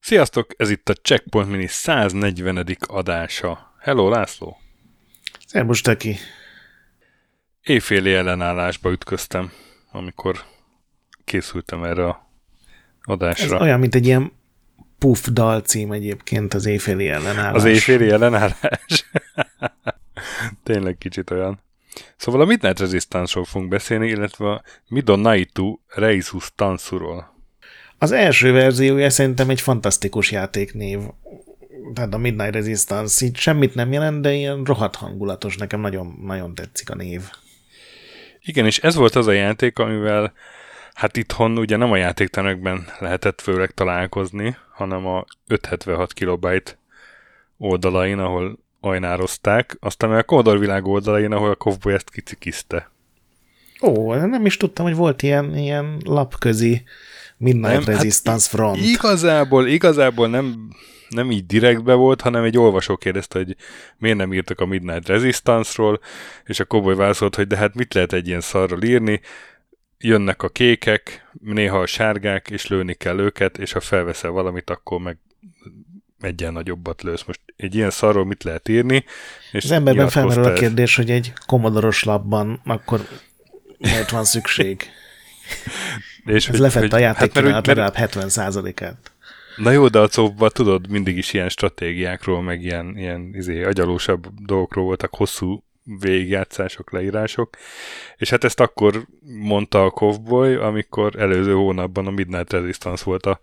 Sziasztok, ez itt a Checkpoint Mini 140. adása. Hello, László! Szerbus, Taki! Éjféli ellenállásba ütköztem, amikor készültem erre a adásra. Ez olyan, mint egy ilyen puff dal cím egyébként az éjféli ellenállás. Az éjféli ellenállás? Tényleg kicsit olyan. Szóval a Midnight Resistance-ról fogunk beszélni, illetve a Midonaitu Reisus Tansuról. Az első verziója szerintem egy fantasztikus játéknév. Tehát a Midnight Resistance így semmit nem jelent, de ilyen rohadt hangulatos. Nekem nagyon, nagyon tetszik a név. Igen, és ez volt az a játék, amivel hát itthon ugye nem a játéktermekben lehetett főleg találkozni, hanem a 576 kilobajt oldalain, ahol ajnározták, aztán a Commodore világ oldalain, ahol a Cowboy ezt kicikizte. Ó, nem is tudtam, hogy volt ilyen, ilyen lapközi Midnight nem, Resistance hát Front. Igazából, igazából nem, nem így direktbe volt, hanem egy olvasó kérdezte, hogy miért nem írtak a Midnight Resistance-ról, és a Cowboy válaszolt, hogy de hát mit lehet egy ilyen szarról írni, jönnek a kékek, néha a sárgák, és lőni kell őket, és ha felveszel valamit, akkor meg egyen nagyobbat lősz. Most egy ilyen szarról mit lehet írni? És Az emberben felmerül a kérdés, hogy egy komodoros labban akkor miért van szükség? és Ez lefette a játék hát, mert, legalább 70%-át. Na jó, de a szóban tudod, mindig is ilyen stratégiákról, meg ilyen, ilyen izé, agyalósabb dolgokról voltak hosszú végigjátszások, leírások, és hát ezt akkor mondta a Cowboy, amikor előző hónapban a Midnight Resistance volt a,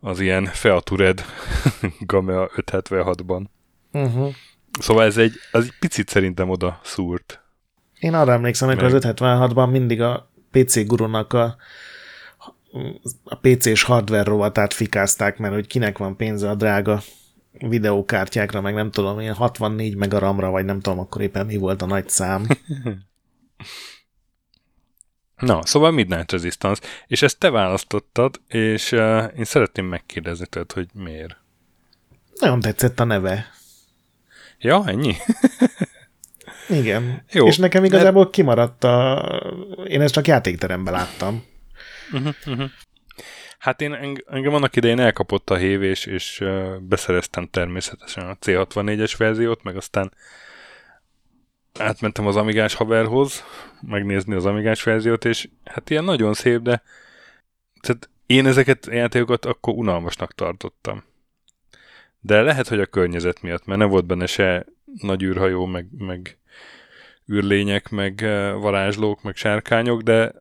az ilyen Featured Gamea 576-ban. Uh-huh. Szóval ez egy, az egy picit szerintem oda szúrt. Én arra emlékszem, hogy az 576-ban mindig a PC gurunak a a PC-s hardware rovatát fikázták, mert hogy kinek van pénze a drága videókártyákra, meg nem tudom, ilyen 64 meg a RAM-ra, vagy nem tudom, akkor éppen mi volt a nagy szám. Na, szóval Midnight Resistance, és ezt te választottad, és uh, én szeretném megkérdezni tőled, hogy miért. Nagyon tetszett a neve. Ja, ennyi? Igen. Jó, és nekem igazából mert... kimaradt a... Én ezt csak játékteremben láttam. Uh-huh, uh-huh. Hát én engem annak idején elkapott a hév, és, és beszereztem természetesen a C64-es verziót, meg aztán átmentem az Amigás haverhoz, megnézni az Amigás verziót, és hát ilyen nagyon szép, de tehát én ezeket a játékokat akkor unalmasnak tartottam. De lehet, hogy a környezet miatt, mert nem volt benne se nagy űrhajó, meg, meg űrlények, meg varázslók, meg sárkányok, de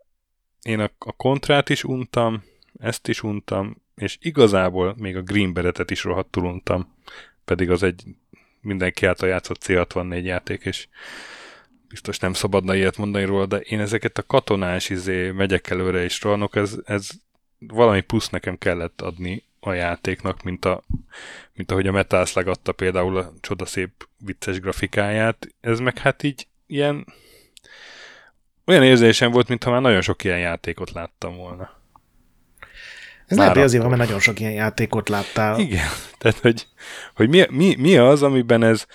én a, a kontrát is untam, ezt is untam, és igazából még a Green Beretet is rohadtul untam, pedig az egy mindenki által játszott C64 játék, és biztos nem szabadna ilyet mondani róla, de én ezeket a katonás izé megyek előre és rohanok, ez, ez valami plusz nekem kellett adni a játéknak, mint, a, mint ahogy a Metalslag adta például a csodaszép vicces grafikáját. Ez meg hát így ilyen olyan érzésem volt, mintha már nagyon sok ilyen játékot láttam volna. Ez lehet, hogy azért van, mert nagyon sok ilyen játékot láttál. Igen, tehát hogy, hogy mi, mi, mi az, amiben ez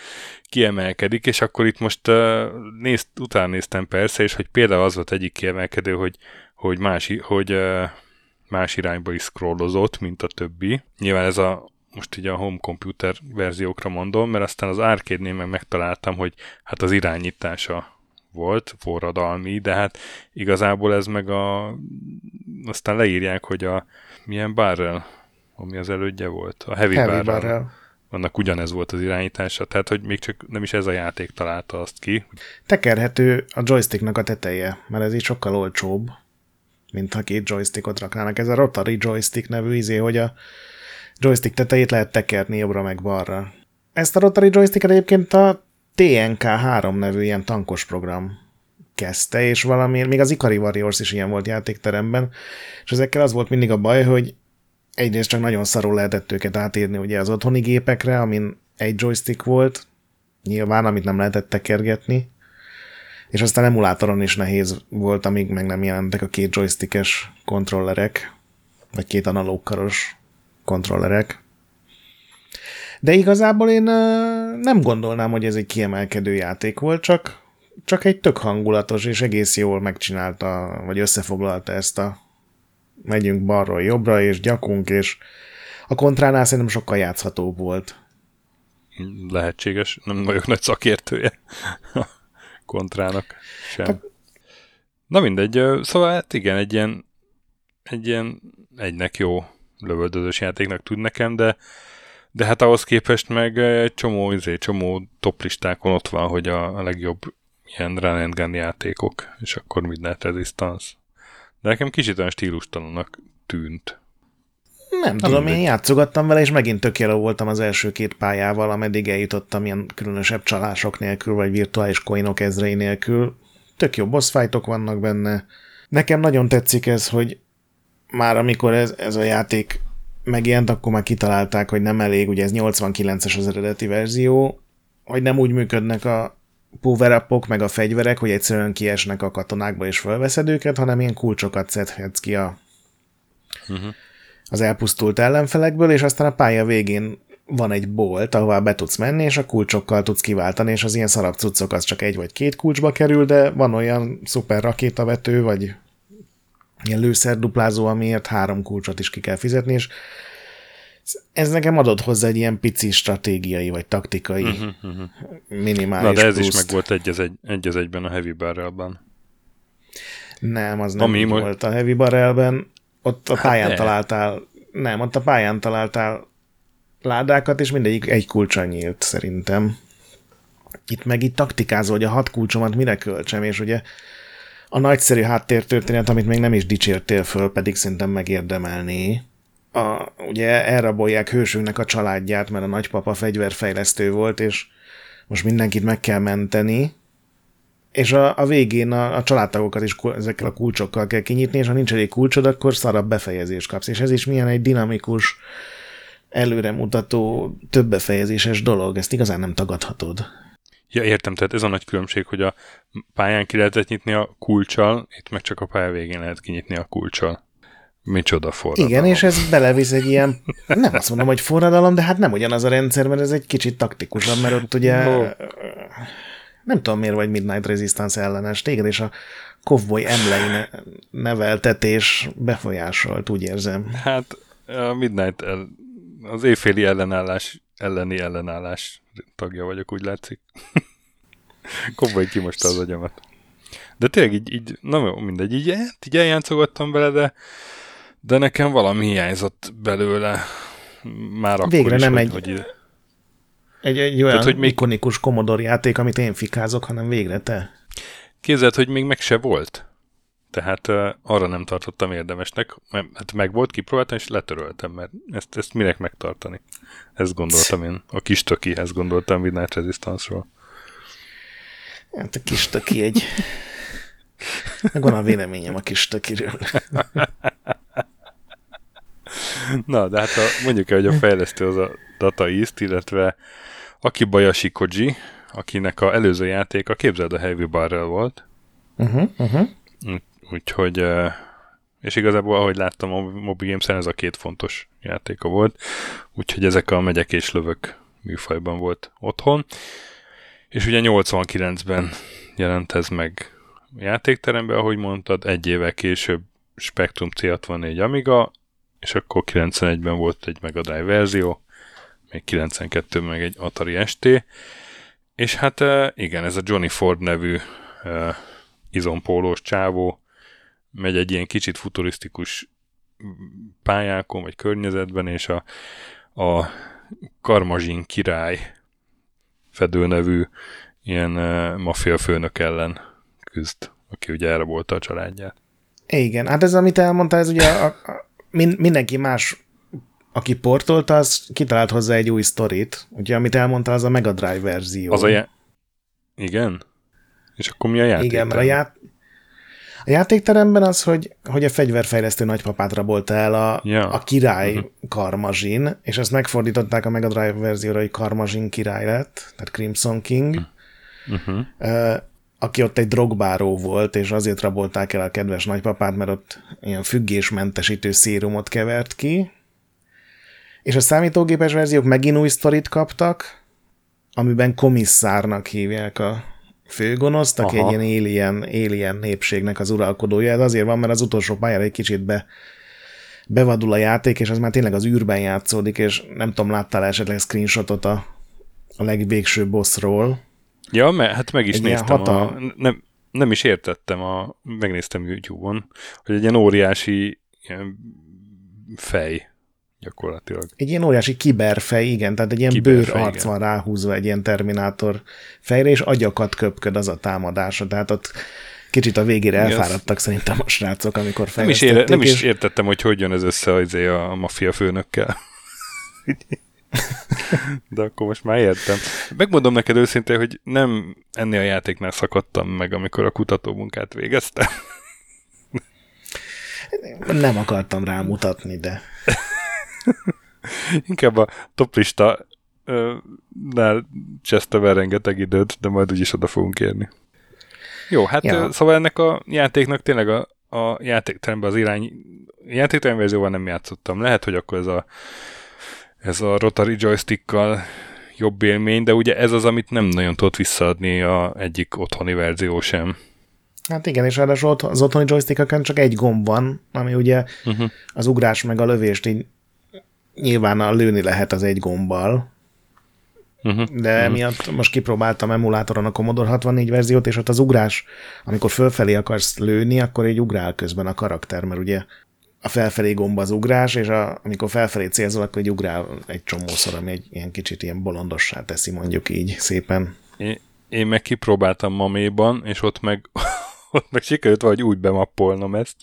kiemelkedik, és akkor itt most uh, nézt, utána néztem persze, és hogy például az volt egyik kiemelkedő, hogy, hogy, más, hogy uh, más irányba is scrollozott, mint a többi. Nyilván ez a most így a home computer verziókra mondom, mert aztán az arcade-nél meg megtaláltam, hogy hát az irányítása volt, forradalmi, de hát igazából ez meg a... Aztán leírják, hogy a milyen barrel, ami az elődje volt, a heavy, heavy barrel. barrel. Annak ugyanez volt az irányítása, tehát hogy még csak nem is ez a játék találta azt ki. Tekerhető a joysticknak a teteje, mert ez így sokkal olcsóbb, mint ha két joystickot raknának. Ez a rotary joystick nevű izé, hogy a joystick tetejét lehet tekerni jobbra meg balra. Ezt a rotary joysticket egyébként a TNK3 nevű ilyen tankos program kezdte, és valami, még az Ikari Warriors is ilyen volt játékteremben, és ezekkel az volt mindig a baj, hogy egyrészt csak nagyon szarul lehetett őket átírni ugye az otthoni gépekre, amin egy joystick volt, nyilván, amit nem lehetett tekergetni, és aztán emulátoron is nehéz volt, amíg meg nem jelentek a két joystickes kontrollerek, vagy két analógkaros kontrollerek. De igazából én nem gondolnám, hogy ez egy kiemelkedő játék volt, csak, csak egy tök hangulatos, és egész jól megcsinálta, vagy összefoglalta ezt a megyünk balról jobbra, és gyakunk, és a kontránál szerintem sokkal játszhatóbb volt. Lehetséges, nem vagyok nagy szakértője a kontrának sem. Hát, Na mindegy, szóval hát igen, egy ilyen, egy ilyen egynek jó lövöldözős játéknak tud nekem, de de hát ahhoz képest meg egy csomó, izé, csomó toplistákon ott van, hogy a, a legjobb ilyen run and gun játékok, és akkor Midnight Resistance. De nekem kicsit olyan stílustalannak tűnt. Nem, tudom, én játszogattam vele, és megint tökéletesen voltam az első két pályával, ameddig eljutottam ilyen különösebb csalások nélkül, vagy virtuális coinok ezrei nélkül. Tök jó boss fightok vannak benne. Nekem nagyon tetszik ez, hogy már amikor ez, ez a játék megjelent, akkor már kitalálták, hogy nem elég, ugye ez 89-es az eredeti verzió, hogy nem úgy működnek a power meg a fegyverek, hogy egyszerűen kiesnek a katonákba és fölveszed őket, hanem ilyen kulcsokat szedhetsz ki a, uh-huh. az elpusztult ellenfelekből, és aztán a pálya végén van egy bolt, ahová be tudsz menni, és a kulcsokkal tudsz kiváltani, és az ilyen szarab cuccok az csak egy vagy két kulcsba kerül, de van olyan szuper rakétavető, vagy ilyen lőszerduplázó, amiért három kulcsot is ki kell fizetni, és ez nekem adott hozzá egy ilyen pici stratégiai, vagy taktikai uh-huh, uh-huh. minimális Na, de ez pluszt. is meg volt egy az, egy, egy az egyben a Heavy Barrelben. Nem, az nem Ami volt a Heavy Barrelben. Ott a hát pályán de. találtál, nem, ott a pályán találtál ládákat, és mindegyik egy kulcsa nyílt, szerintem. Itt meg itt taktikázol, hogy a hat kulcsomat mire költsem, és ugye a nagyszerű háttértörténet, amit még nem is dicsértél föl, pedig szerintem megérdemelné. A, ugye elrabolják hősünknek a családját, mert a nagypapa fegyverfejlesztő volt, és most mindenkit meg kell menteni, és a, a végén a, a családtagokat is ezekkel a kulcsokkal kell kinyitni, és ha nincs elég kulcsod, akkor szarabb befejezést kapsz. És ez is milyen egy dinamikus, előremutató, több befejezéses dolog, ezt igazán nem tagadhatod. Ja, értem, tehát ez a nagy különbség, hogy a pályán ki lehetett nyitni a kulcsal, itt meg csak a pálya végén lehet kinyitni a kulcsal. Micsoda forradalom. Igen, és ez belevisz egy ilyen, nem azt mondom, hogy forradalom, de hát nem ugyanaz a rendszer, mert ez egy kicsit taktikusabb, mert ott ugye no. nem tudom miért vagy Midnight Resistance ellenes, téged és a Cowboy emlei neveltetés befolyásolt, úgy érzem. Hát a Midnight el, az éjféli ellenállás elleni ellenállás tagja vagyok, úgy látszik. Kobbaj kimosta az agyamat. De tényleg így, így na jó, mindegy, így, így eljátszogattam vele, de, de nekem valami hiányzott belőle már akkor Végre is, nem hogy, egy, hogy, egy, egy olyan Tehát, hogy még, ikonikus Commodore játék, amit én fikázok, hanem végre te. Képzeld, hogy még meg se volt. Tehát uh, arra nem tartottam érdemesnek, hát meg volt, kipróbáltam, és letöröltem, mert ezt, ezt minek megtartani. Ezt gondoltam én. A kis tökihez gondoltam Midnight Resistance-ról. Hát a kis töki egy... Megvan a véleményem a kis tökiről. Na, de hát a, mondjuk el, hogy a fejlesztő az a Data East, illetve aki Bayashi Koji, akinek a előző játéka, képzeld a Heavy Barrel volt. Uh-huh, uh-huh. Úgyhogy, és igazából, ahogy láttam, a Moby games ez a két fontos játéka volt, úgyhogy ezek a megyek és lövök műfajban volt otthon. És ugye 89-ben jelent ez meg a játékterembe, ahogy mondtad, egy évvel később Spectrum C64 Amiga, és akkor 91-ben volt egy Mega Drive verzió, még 92-ben meg egy Atari ST, és hát igen, ez a Johnny Ford nevű izompólós csávó megy egy ilyen kicsit futurisztikus pályákon, vagy környezetben, és a, a Karmazsin király fedőnevű ilyen uh, maffia főnök ellen küzd, aki ugye elrabolta a családját. Igen, hát ez, amit elmondta, ez ugye a, a, min, mindenki más, aki portolta, az kitalált hozzá egy új sztorit. Ugye, amit elmondta, az a Mega Drive verzió. Az a já- Igen? És akkor mi a játék? Igen, mert a, já- a játékteremben az, hogy, hogy a fegyverfejlesztő nagypapát rabolta el a, ja. a király uh-huh. Karmazsin, és ezt megfordították a Mega Drive verzióra, hogy Karmazsin király lett, tehát Crimson King, uh-huh. uh, aki ott egy drogbáró volt, és azért rabolták el a kedves nagypapát, mert ott ilyen függésmentesítő szérumot kevert ki, És a számítógépes verziók megint új sztorit kaptak, amiben komisszárnak hívják a főgonoszt, aki Aha. egy ilyen alien, alien népségnek az uralkodója. Ez azért van, mert az utolsó pályára egy kicsit be, bevadul a játék, és az már tényleg az űrben játszódik, és nem tudom, láttál esetleg screenshotot a, a legvégső bossról. Ja, me, hát meg is egy néztem. Hatal... A, nem, nem is értettem, a, megnéztem YouTube-on, hogy egy ilyen óriási ilyen fej gyakorlatilag. Egy ilyen óriási kiberfej, igen, tehát egy ilyen kiberfej, bőr arc van ráhúzva egy ilyen Terminátor fejre, és agyakat köpköd az a támadása, tehát ott kicsit a végére elfáradtak az... szerintem a srácok, amikor nem is, ére, nem és... is értettem, hogy hogy jön ez össze a, izé a, a maffia főnökkel. De akkor most már értem. Megmondom neked őszintén, hogy nem ennél a játéknál szakadtam meg, amikor a kutatómunkát végeztem. Nem akartam rámutatni, de... Inkább a toplista nál csesztem el rengeteg időt, de majd úgyis oda fogunk érni. Jó, hát ja. szóval ennek a játéknak tényleg a, a játékteremben az irány játékterem verzióval nem játszottam. Lehet, hogy akkor ez a, ez a rotary joystickkal jobb élmény, de ugye ez az, amit nem nagyon tudott visszaadni a egyik otthoni verzió sem. Hát igen, és ráadásul az otthoni joystickokon csak egy gomb van, ami ugye uh-huh. az ugrás meg a lövést így nyilván a lőni lehet az egy gombbal, uh-huh. de uh-huh. miatt most kipróbáltam emulátoron a Commodore 64 verziót, és ott az ugrás, amikor fölfelé akarsz lőni, akkor egy ugrál közben a karakter, mert ugye a felfelé gomba az ugrás, és a, amikor felfelé célzol, akkor egy ugrál egy csomószor, ami egy ilyen kicsit ilyen bolondossá teszi, mondjuk így szépen. Én, én meg kipróbáltam maméban, és ott meg, ott meg sikerült vagy úgy bemappolnom ezt,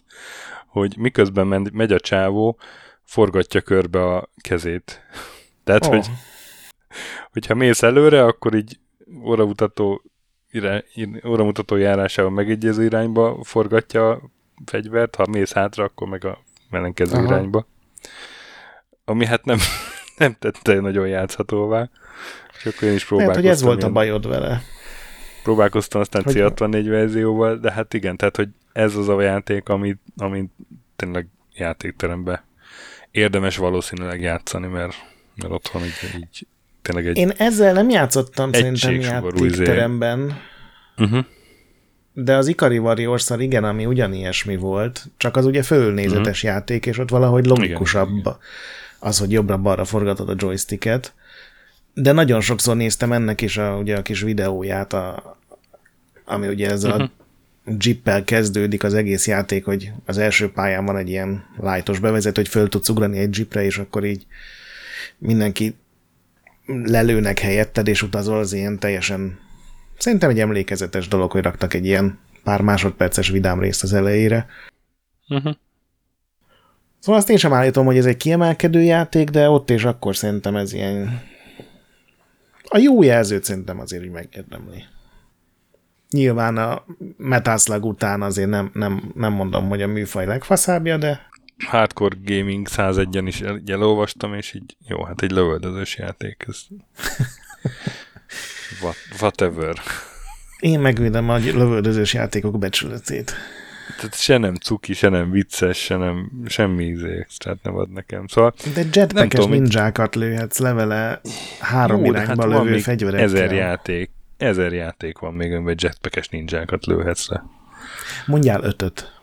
hogy miközben megy a csávó, forgatja körbe a kezét. Tehát, oh. hogy hogyha mész előre, akkor így óramutató, irány, óramutató járásával megegyező irányba forgatja a fegyvert, ha mész hátra, akkor meg a ellenkező Aha. irányba. Ami hát nem, nem tette nagyon játszhatóvá. És akkor én is próbálkoztam. Lehet, hogy ez volt a bajod vele. Próbálkoztam aztán hogy... C64 verzióval, de hát igen, tehát hogy ez az a játék, amit, amit tényleg játékterembe érdemes valószínűleg játszani, mert, mert otthon így, így tényleg egy Én ezzel nem játszottam szerintem játékteremben. Uh-huh. De az Ikari warriors igen, ami ugyanilyesmi volt, csak az ugye fölnézetes uh-huh. játék, és ott valahogy logikusabb igen, igen. az, hogy jobbra-balra forgatod a joysticket. De nagyon sokszor néztem ennek is a, ugye a kis videóját, a, ami ugye ez uh-huh. a jeeppel kezdődik az egész játék, hogy az első pályán van egy ilyen lájtos bevezető, hogy föl tudsz ugrani egy jeepre, és akkor így mindenki lelőnek helyetted, és utazol, az ilyen teljesen szerintem egy emlékezetes dolog, hogy raktak egy ilyen pár másodperces vidám részt az elejére. Uh-huh. Szóval azt én sem állítom, hogy ez egy kiemelkedő játék, de ott és akkor szerintem ez ilyen a jó jelzőt szerintem azért így megérdemli. Nyilván a Metal után azért nem, nem, nem mondom, hogy a műfaj legfaszábbja, de... Hardcore Gaming 101-en is el, elolvastam, és így jó, hát egy lövöldözős játék. Ez... What, whatever. Én megvédem a lövöldözős játékok becsületét. Tehát se nem cuki, se nem vicces, se nem semmi ízé, tehát nem ad nekem. Szóval, De jetpackes ninjákat lőhetsz levele három Jó, irányba hát lövő fegyverekkel. Ezer játék, ezer játék van még, amiben jetpackes ninjákat lőhetsz le. Mondjál ötöt.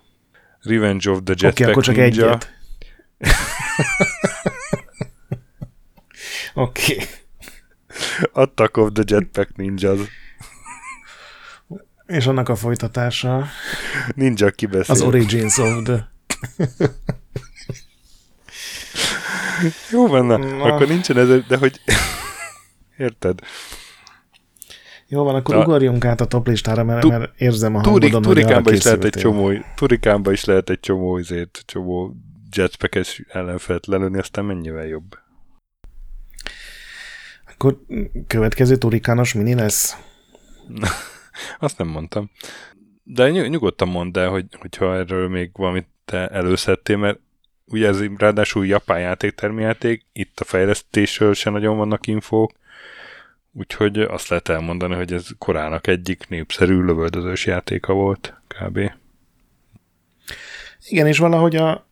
Revenge of the Jetpack okay, akkor csak Ninja. egyet. Oké. okay. Attack of the Jetpack Ninjas. És annak a folytatása. Ninja kibeszél. Az Origins of the... Jó van, na. Akkor nincsen ez, de hogy... Érted? Jó van, akkor Na, ugorjunk át a top listára, mert, mert érzem a hangodon, Turik, Turikánba is lehet egy csomó, Turikánba is lehet egy csomó izét, csomó jetpackes ellenfelt lelőni, aztán mennyivel jobb. Akkor következő turikános mini lesz? Azt nem mondtam. De ny- nyugodtan mondd el, hogy, hogyha erről még valamit te előszedtél, mert ugye ez ráadásul japán játék, termjáték, itt a fejlesztésről se nagyon vannak infók, Úgyhogy azt lehet elmondani, hogy ez korának egyik népszerű lövöldözős játéka volt, kb. Igen, és valahogy a,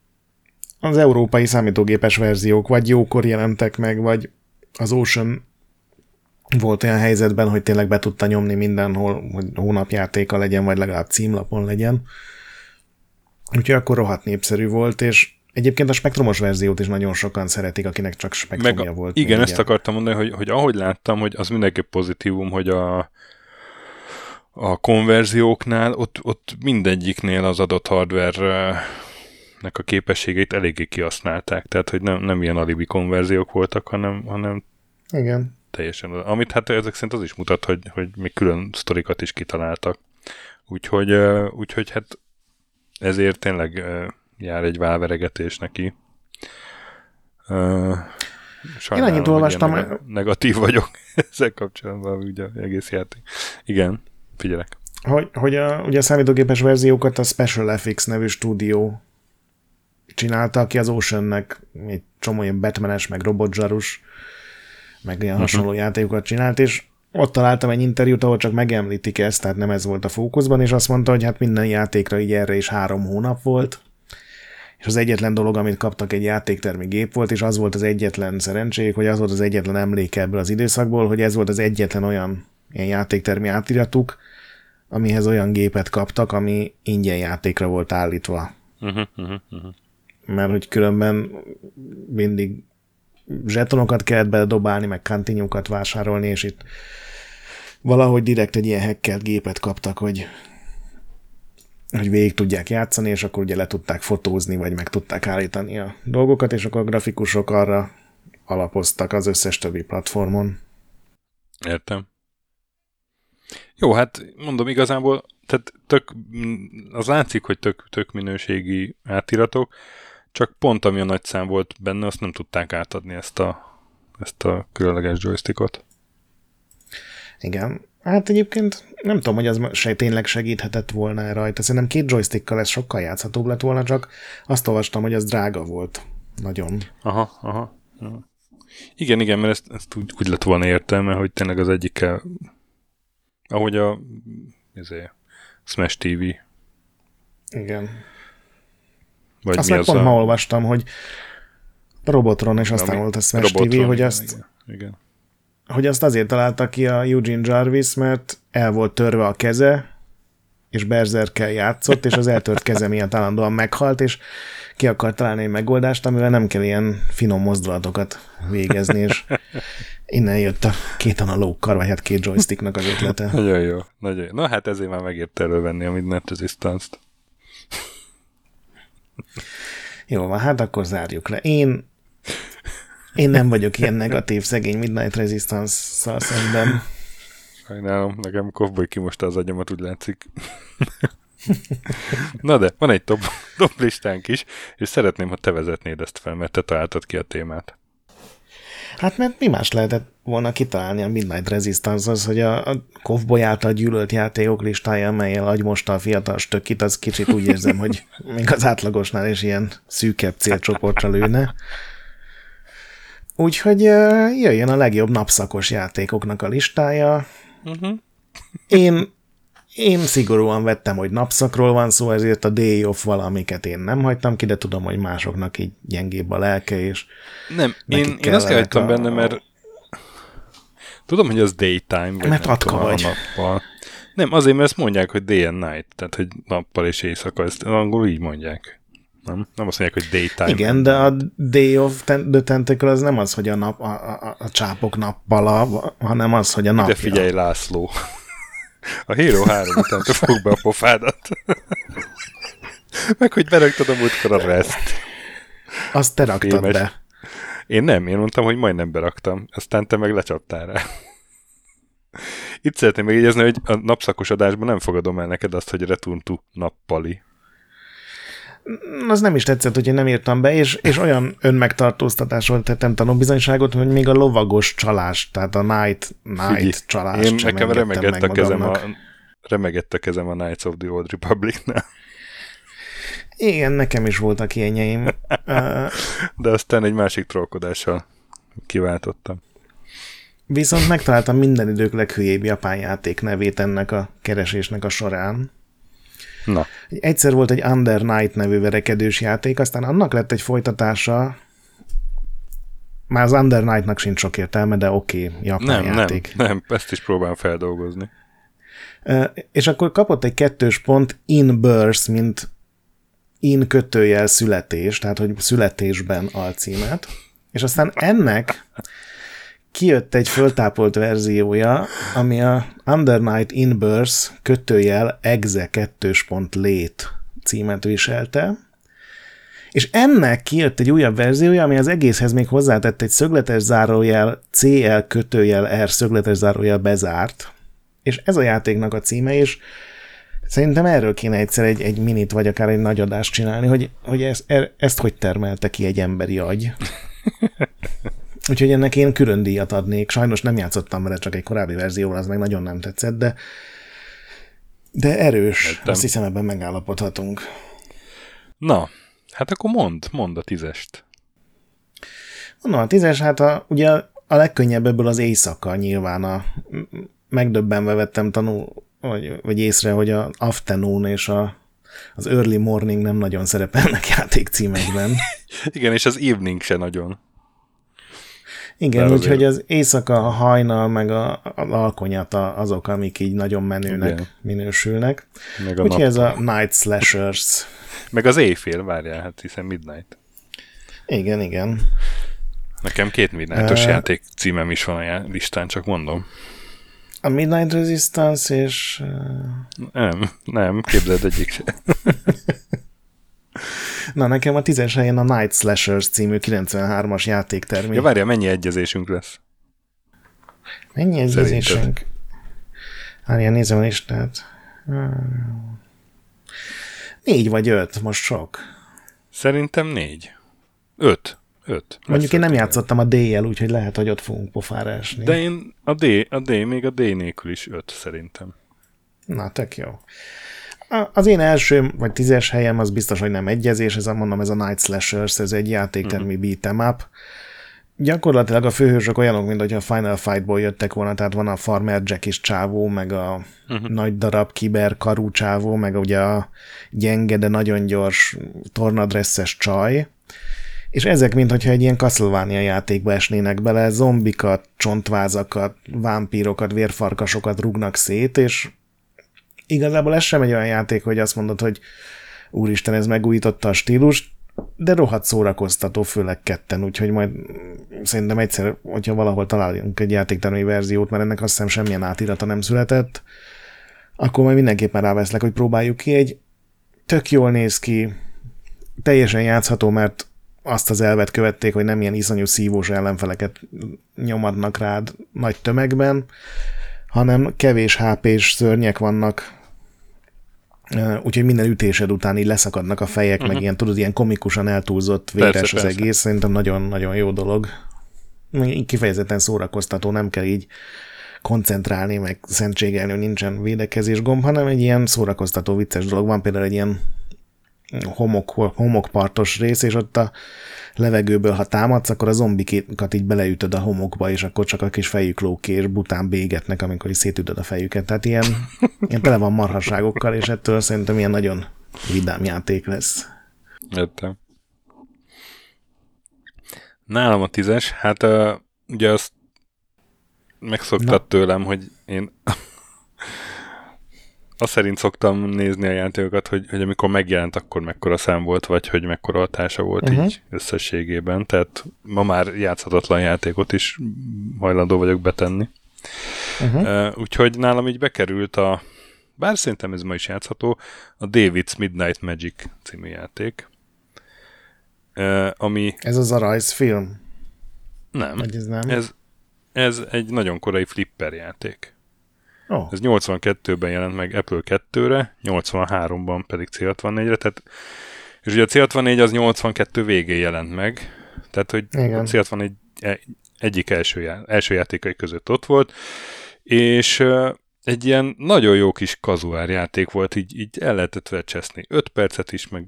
az európai számítógépes verziók vagy jókor jelentek meg, vagy az Ocean volt olyan helyzetben, hogy tényleg be tudta nyomni mindenhol, hogy hónapjátéka legyen, vagy legalább címlapon legyen. Úgyhogy akkor rohadt népszerű volt, és egyébként a spektrumos verziót is nagyon sokan szeretik, akinek csak spektrumja Meg, volt. Igen, ezt akartam mondani, hogy, hogy ahogy láttam, hogy az mindenképp pozitívum, hogy a, a konverzióknál, ott, ott mindegyiknél az adott hardware nek a képességeit eléggé kihasználták, tehát hogy nem, nem ilyen alibi konverziók voltak, hanem, hanem Igen. Teljesen. Amit hát ezek szerint az is mutat, hogy, hogy még külön sztorikat is kitaláltak. Úgyhogy, úgyhogy hát ezért tényleg jár egy válveregetés neki. Sajnálom, Én annyit olvastam. Neg- negatív vagyok ezzel kapcsolatban, ugye egész játék. Igen, figyelek. Hogy, hogy a, ugye a számítógépes verziókat a Special FX nevű stúdió csinálta, aki az Oceannek egy csomó ilyen Batmanes, meg robotzsarus, meg ilyen uh-huh. hasonló játékokat csinált, és ott találtam egy interjút, ahol csak megemlítik ezt, tehát nem ez volt a fókuszban, és azt mondta, hogy hát minden játékra így erre is három hónap volt, és az egyetlen dolog, amit kaptak egy játéktermi gép volt, és az volt az egyetlen szerencséjük, hogy az volt az egyetlen emléke ebből az időszakból, hogy ez volt az egyetlen olyan ilyen játéktermi átiratuk, amihez olyan gépet kaptak, ami ingyen játékra volt állítva. Uh-huh, uh-huh, uh-huh. Mert hogy különben mindig zsetonokat kellett beledobálni, meg kantinyókat vásárolni, és itt valahogy direkt egy ilyen hackelt gépet kaptak, hogy hogy végig tudják játszani, és akkor ugye le tudták fotózni, vagy meg tudták állítani a dolgokat, és akkor a grafikusok arra alapoztak az összes többi platformon. Értem. Jó, hát mondom igazából, tehát tök, az látszik, hogy tök, tök minőségi átiratok, csak pont ami a nagy szám volt benne, azt nem tudták átadni ezt a, ezt a különleges joystickot. Igen. Hát egyébként nem tudom, hogy az se, tényleg segíthetett volna rajta. Szerintem két joystickkal ez sokkal játszhatóbb lett volna, csak azt olvastam, hogy az drága volt. Nagyon. Aha, aha. aha. Igen, igen, mert ezt, ezt úgy, úgy lett volna értelme, hogy tényleg az egyikkel, ahogy a ezért, Smash TV. Igen. Vagy azt mi meg az pont a... ma olvastam, hogy Robotron, és aztán volt a Smash Robotron, TV, hogy azt, igen, igen. hogy azt azért találta ki a Eugene Jarvis, mert el volt törve a keze, és Berserkkel játszott, és az eltört keze miatt állandóan meghalt, és ki akart találni egy megoldást, amivel nem kell ilyen finom mozdulatokat végezni, és innen jött a két analókkal, vagy hát két joysticknak az ötlete. Nagyon jó, nagyon jó. Na hát ezért már megért elővenni a Midnight Resistance-t. Jó van, hát akkor zárjuk le. Én, én nem vagyok ilyen negatív, szegény Midnight Resistance-szal szemben. Sajnálom, nekem kovboly kimosta az agyamat, úgy látszik. Na de, van egy top, top listánk is, és szeretném, ha te vezetnéd ezt fel, mert te találtad ki a témát. Hát mert mi más lehetett volna kitalálni a Midnight Resistance az, hogy a, a Kovboy által gyűlölt játékok listája, amelyel agymosta a fiatal stökit, az kicsit úgy érzem, hogy még az átlagosnál is ilyen szűkebb célcsoportra lőne. Úgyhogy jöjjön a legjobb napszakos játékoknak a listája. Uh-huh. Én én szigorúan vettem, hogy napszakról van szó, ezért a day off valamiket én nem hagytam ki, de tudom, hogy másoknak így gyengébb a lelke, és Nem, én, én azt hagytam a... benne, mert tudom, hogy az daytime, vagy mert atka vagy. nappal. Nem, azért, mert ezt mondják, hogy day and night, tehát, hogy nappal és éjszaka, ezt angolul így mondják. Nem? Nem azt mondják, hogy daytime. Igen, de a Day of the Tentacle az nem az, hogy a, nap, a, a, a csápok nappala, hanem az, hogy a napja. De figyelj, László. A Hero 3 után fog be a pofádat. Meg, hogy beraktad a múltkor a rest. Azt te raktad Fémes. be. Én nem, én mondtam, hogy majdnem beraktam, aztán te meg lecsaptál rá. Itt szeretném megjegyezni, hogy a napszakos adásban nem fogadom el neked azt, hogy Return to nappali az nem is tetszett, hogy én nem írtam be, és, és olyan önmegtartóztatásról tettem tanúbizonyságot, hogy még a lovagos csalás, tehát a night, night Figyelj, csalás én nekem remegett a, kezem a, remegett a kezem a Knights of the Old Republic-nál. Igen, nekem is voltak ilyenjeim. De aztán egy másik trollkodással kiváltottam. Viszont megtaláltam minden idők leghülyébb japán játék nevét ennek a keresésnek a során Na. Egyszer volt egy Under Night nevű verekedős játék, aztán annak lett egy folytatása, már az Under Night-nak sincs sok értelme, de oké, okay, japán nem, játék. Nem, nem, ezt is próbálom feldolgozni. És akkor kapott egy kettős pont in birth, mint in kötőjel születés, tehát hogy születésben alcímet, és aztán ennek kijött egy föltápolt verziója, ami a Under Night in Birth kötőjel exe kettős pont lét címet viselte, és ennek kijött egy újabb verziója, ami az egészhez még hozzátett egy szögletes zárójel CL kötőjel R szögletes zárójel bezárt, és ez a játéknak a címe, és szerintem erről kéne egyszer egy, egy minit, vagy akár egy nagy adást csinálni, hogy, hogy ezt, er, ezt hogy termelte ki egy emberi agy. Úgyhogy ennek én külön díjat adnék. Sajnos nem játszottam vele, csak egy korábbi verzióval, az meg nagyon nem tetszett, de de erős. Értem. Azt hiszem, ebben megállapodhatunk. Na, hát akkor mond, mond a tízest. Na, a tízes, hát a, ugye a legkönnyebb ebből az éjszaka nyilván a megdöbbenve vettem tanul, vagy, vagy észre, hogy a afternoon és a, az early morning nem nagyon szerepelnek játékcímekben. Igen, és az evening se nagyon. Igen, úgyhogy az éjszaka, a hajnal, meg a, az alkonyata azok, amik így nagyon menőnek Igen. minősülnek. Meg a úgyhogy nap... ez a Night Slashers. Meg az éjfél, várjál, hát hiszen Midnight. Igen, igen. Nekem két Midnightos uh, játék címem is van a listán, csak mondom. A Midnight Resistance és... Uh... Nem, nem, képzeld egyik se. Na, nekem a tízes helyen a Night Slashers című 93-as játéktermék. Ja, várja, mennyi egyezésünk lesz? Mennyi egyezésünk? Várja, nézem a listát. Négy vagy öt, most sok. Szerintem négy. Öt. Öt. Mondjuk én nem játszottam a D-jel, úgyhogy lehet, hogy ott fogunk pofára esni. De én a D, a D, még a D nélkül is öt szerintem. Na, tök jó. Az én első, vagy tízes helyem az biztos, hogy nem egyezés, ez a, mondom, ez a Night Slashers, ez egy játéktermi uh-huh. beat'em up. Gyakorlatilag a főhősök olyanok, mint hogy a Final Fight-ból jöttek volna, tehát van a Farmer Jack is csávó, meg a uh-huh. nagy darab kiber karú csávó, meg ugye a gyenge, de nagyon gyors tornadresszes csaj, és ezek, mintha egy ilyen Castlevania játékba esnének bele, zombikat, csontvázakat, vámpírokat, vérfarkasokat rugnak szét, és igazából ez sem egy olyan játék, hogy azt mondod, hogy úristen, ez megújította a stílust, de rohadt szórakoztató, főleg ketten, úgyhogy majd szerintem egyszer, hogyha valahol találjunk egy játéktermi verziót, mert ennek azt hiszem semmilyen átirata nem született, akkor majd mindenképpen ráveszlek, hogy próbáljuk ki. Egy tök jól néz ki, teljesen játszható, mert azt az elvet követték, hogy nem ilyen iszonyú szívós ellenfeleket nyomadnak rád nagy tömegben, hanem kevés HP-s szörnyek vannak, úgyhogy minden ütésed után így leszakadnak a fejek, uh-huh. meg mhm. ilyen, tudod, ilyen komikusan eltúlzott véres persze, az persze. egész, szerintem nagyon-nagyon jó dolog. Kifejezetten szórakoztató, nem kell így koncentrálni, meg szentségelni, hogy nincsen védekezés gomb, hanem egy ilyen szórakoztató, vicces dolog. Van például egy ilyen homok, homokpartos rész, és ott a levegőből, ha támadsz, akkor a zombikat így beleütöd a homokba, és akkor csak a kis fejük lók és bután bégetnek, amikor is szétütöd a fejüket. Tehát ilyen, ilyen tele van marhaságokkal, és ettől szerintem ilyen nagyon vidám játék lesz. Értem. Nálam a tízes, hát uh, ugye azt megszoktad tőlem, hogy én azt szerint szoktam nézni a játékokat, hogy, hogy amikor megjelent, akkor mekkora szám volt, vagy hogy mekkora hatása volt uh-huh. így összességében. Tehát ma már játszhatatlan játékot is hajlandó vagyok betenni. Uh-huh. Uh, úgyhogy nálam így bekerült a, bár szerintem ez ma is játszható, a David's Midnight Magic című játék. Uh, ami... Ez az a rajzfilm? Nem. Vagy ez nem? Ez, ez egy nagyon korai flipper játék. Oh. Ez 82-ben jelent meg Apple 2-re, 83-ban pedig C64-re, tehát és ugye a C64 az 82 végén jelent meg, tehát hogy Igen. a C64 e- egyik első, já- első játékai között ott volt, és egy ilyen nagyon jó kis kazuár játék volt, így, így el lehetett vecseszni 5 percet is, meg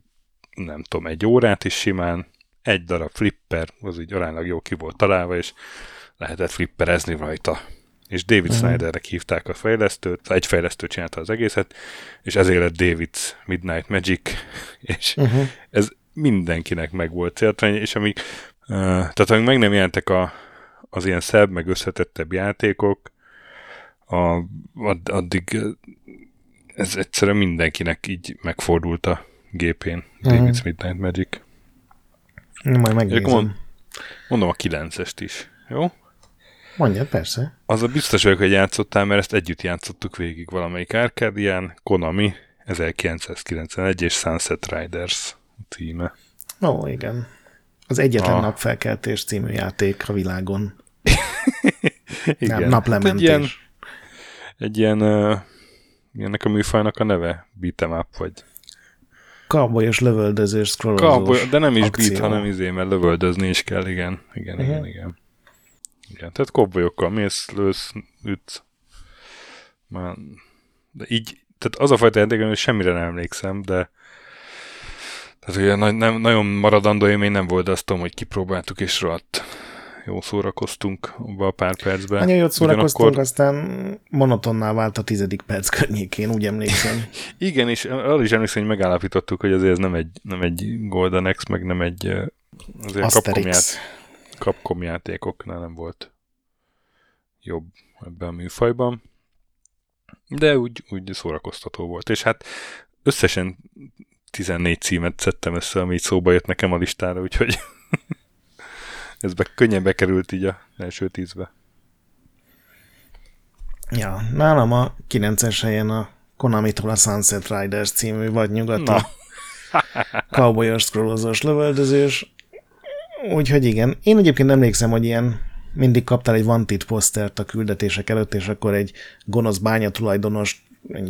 nem tudom, egy órát is simán, egy darab flipper, az így aránylag jó ki volt találva, és lehetett flipperezni rajta és David uh-huh. Snydernek hívták a fejlesztőt, egy fejlesztő csinálta az egészet, és ezért lett David's Midnight Magic, és uh-huh. ez mindenkinek meg volt céltani, és amíg, uh, tehát amíg meg nem jelentek a, az ilyen szebb, meg összetettebb játékok, a, add, addig ez egyszerűen mindenkinek így megfordult a gépén, uh-huh. David's Midnight Magic. Majd megnézem. Mond, mondom a 9-est is, jó? Mondja, persze. Az a biztos vagyok, hogy játszottál, mert ezt együtt játszottuk végig valamelyik Arcadian, Konami, 1991 és Sunset Riders címe. Ó, igen. Az egyetlen a... napfelkeltés című játék a világon. igen. Nem, naplementés. egy ilyen, egy ilyen uh, ennek a műfajnak a neve? Beat'em up, vagy... Cowboyos lövöldözős, scrollozós Cowboy, De nem is akció. beat, hanem izé, mert lövöldözni is kell, igen. Igen, uh-huh. igen, igen. Igen, tehát kobbolyokkal mész, lősz, ütsz. Már, de így, tehát az a fajta játék, hogy semmire nem emlékszem, de tehát ugye nem, nagyon maradandó élmény nem volt, azt tudom, hogy kipróbáltuk és rohadt jó szórakoztunk abban a pár percben. Nagyon jót szórakoztunk, Ugyanakkor... aztán monotonná vált a tizedik perc környékén, úgy emlékszem. Igen, és arra is emlékszem, hogy megállapítottuk, hogy azért ez nem egy, nem egy Golden X, meg nem egy azért Capcom, ját, Capcom játékoknál nem volt jobb ebben a műfajban. De úgy, úgy szórakoztató volt. És hát összesen 14 címet szedtem össze, ami így szóba jött nekem a listára, úgyhogy ez be, könnyen bekerült így a első tízbe. Ja, nálam a 9-es helyen a Konami-tól a Sunset Riders című vagy nyugati cowboyos scrollozós lövöldözős. Úgyhogy igen. Én egyébként emlékszem, hogy ilyen mindig kaptál egy vantit posztert a küldetések előtt, és akkor egy gonosz bánya tulajdonos,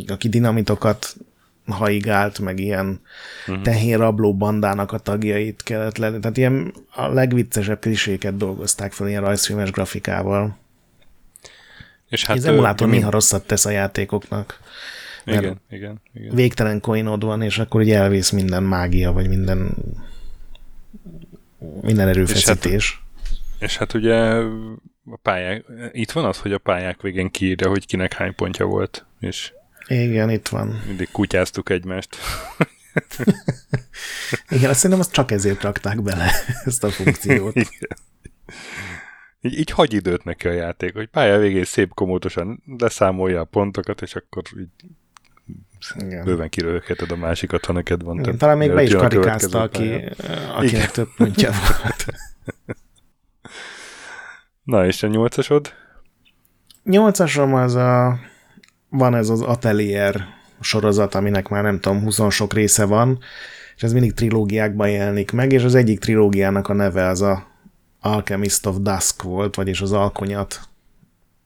aki dinamitokat haigált, meg ilyen uh-huh. tehénrabló bandának a tagjait kellett lenni. Tehát ilyen a legviccesebb kliséket dolgozták fel ilyen rajzfilmes grafikával. És hát az emulátor néha rosszat tesz a játékoknak. Igen, igen, igen. Végtelen coinod van, és akkor ugye elvész minden mágia, vagy minden minden erőfeszítés. És hát, és hát ugye a pályák, itt van az, hogy a pályák végén kiírja, hogy kinek hány pontja volt, és igen, itt van. Mindig kutyáztuk egymást. Igen, azt szerintem azt csak ezért rakták bele, ezt a funkciót. Igen. Így, így hagy időt neki a játék, hogy pálya végén szép komótosan leszámolja a pontokat, és akkor így Igen. bőven kirölheted a másikat, ha neked van több. Talán még be is karikázta, aki, akinek Igen. több pontja volt. Na, és a nyolcasod? Nyolcasom az a van ez az Atelier sorozat, aminek már nem tudom, 20 sok része van, és ez mindig trilógiákban jelenik meg, és az egyik trilógiának a neve az a Alchemist of Dusk volt, vagyis az alkonyat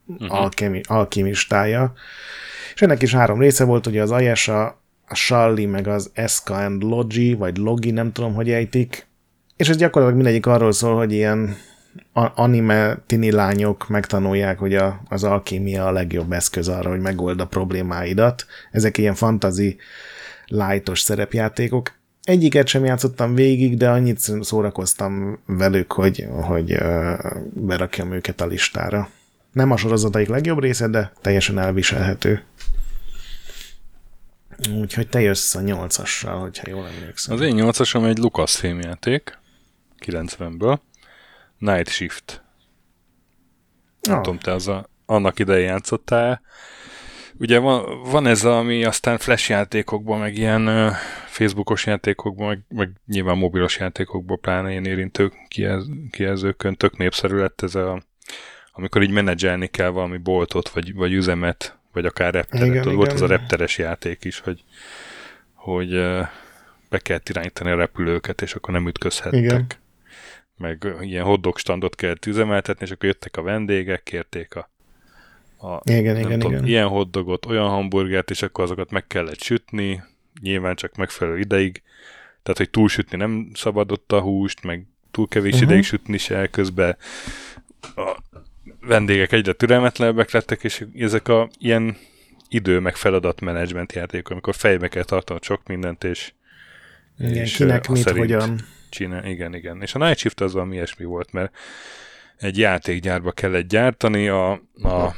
uh-huh. alkemi, alkimistája. És ennek is három része volt, ugye az Ayesha, a Shalli, meg az Eska and Logi, vagy Logi, nem tudom, hogy ejtik. És ez gyakorlatilag mindegyik arról szól, hogy ilyen anime tini lányok megtanulják, hogy a, az alkémia a legjobb eszköz arra, hogy megold a problémáidat. Ezek ilyen fantazi lightos szerepjátékok. Egyiket sem játszottam végig, de annyit szórakoztam velük, hogy, hogy berakjam őket a listára. Nem a sorozataik legjobb része, de teljesen elviselhető. Úgyhogy te jössz a nyolcassal, hogyha jól emlékszem. Az én nyolcasom egy Lucasfilm játék, 90-ből. Night Shift. Nem oh. tudom, te az a, annak idején játszottál Ugye van, van ez, ami aztán flash játékokban, meg ilyen uh, Facebookos játékokban, meg, meg nyilván mobilos játékokban, pláne ilyen érintő kijelz, kijelzőkön tök népszerű lett ez a, amikor így menedzselni kell valami boltot, vagy, vagy üzemet, vagy akár repteret. Igen, volt igen. az a repteres játék is, hogy, hogy be kell irányítani a repülőket, és akkor nem ütközhettek. Igen meg ilyen hotdog standot kellett üzemeltetni, és akkor jöttek a vendégek, kérték a, a igen, igen, tudom, igen. ilyen hotdogot, olyan hamburgert, és akkor azokat meg kellett sütni, nyilván csak megfelelő ideig, tehát, hogy túlsütni nem szabadott a húst, meg túl kevés uh-huh. ideig sütni se, közben a vendégek egyre türelmetlenebbek lettek, és ezek a ilyen idő meg feladat menedzsment játékok, amikor fejbe kell tartani sok mindent, és, igen, és kinek mit, szerint, hogyan csinál. Igen, igen. És a Night Shift az valami ilyesmi volt, mert egy játékgyárba kellett gyártani, a, a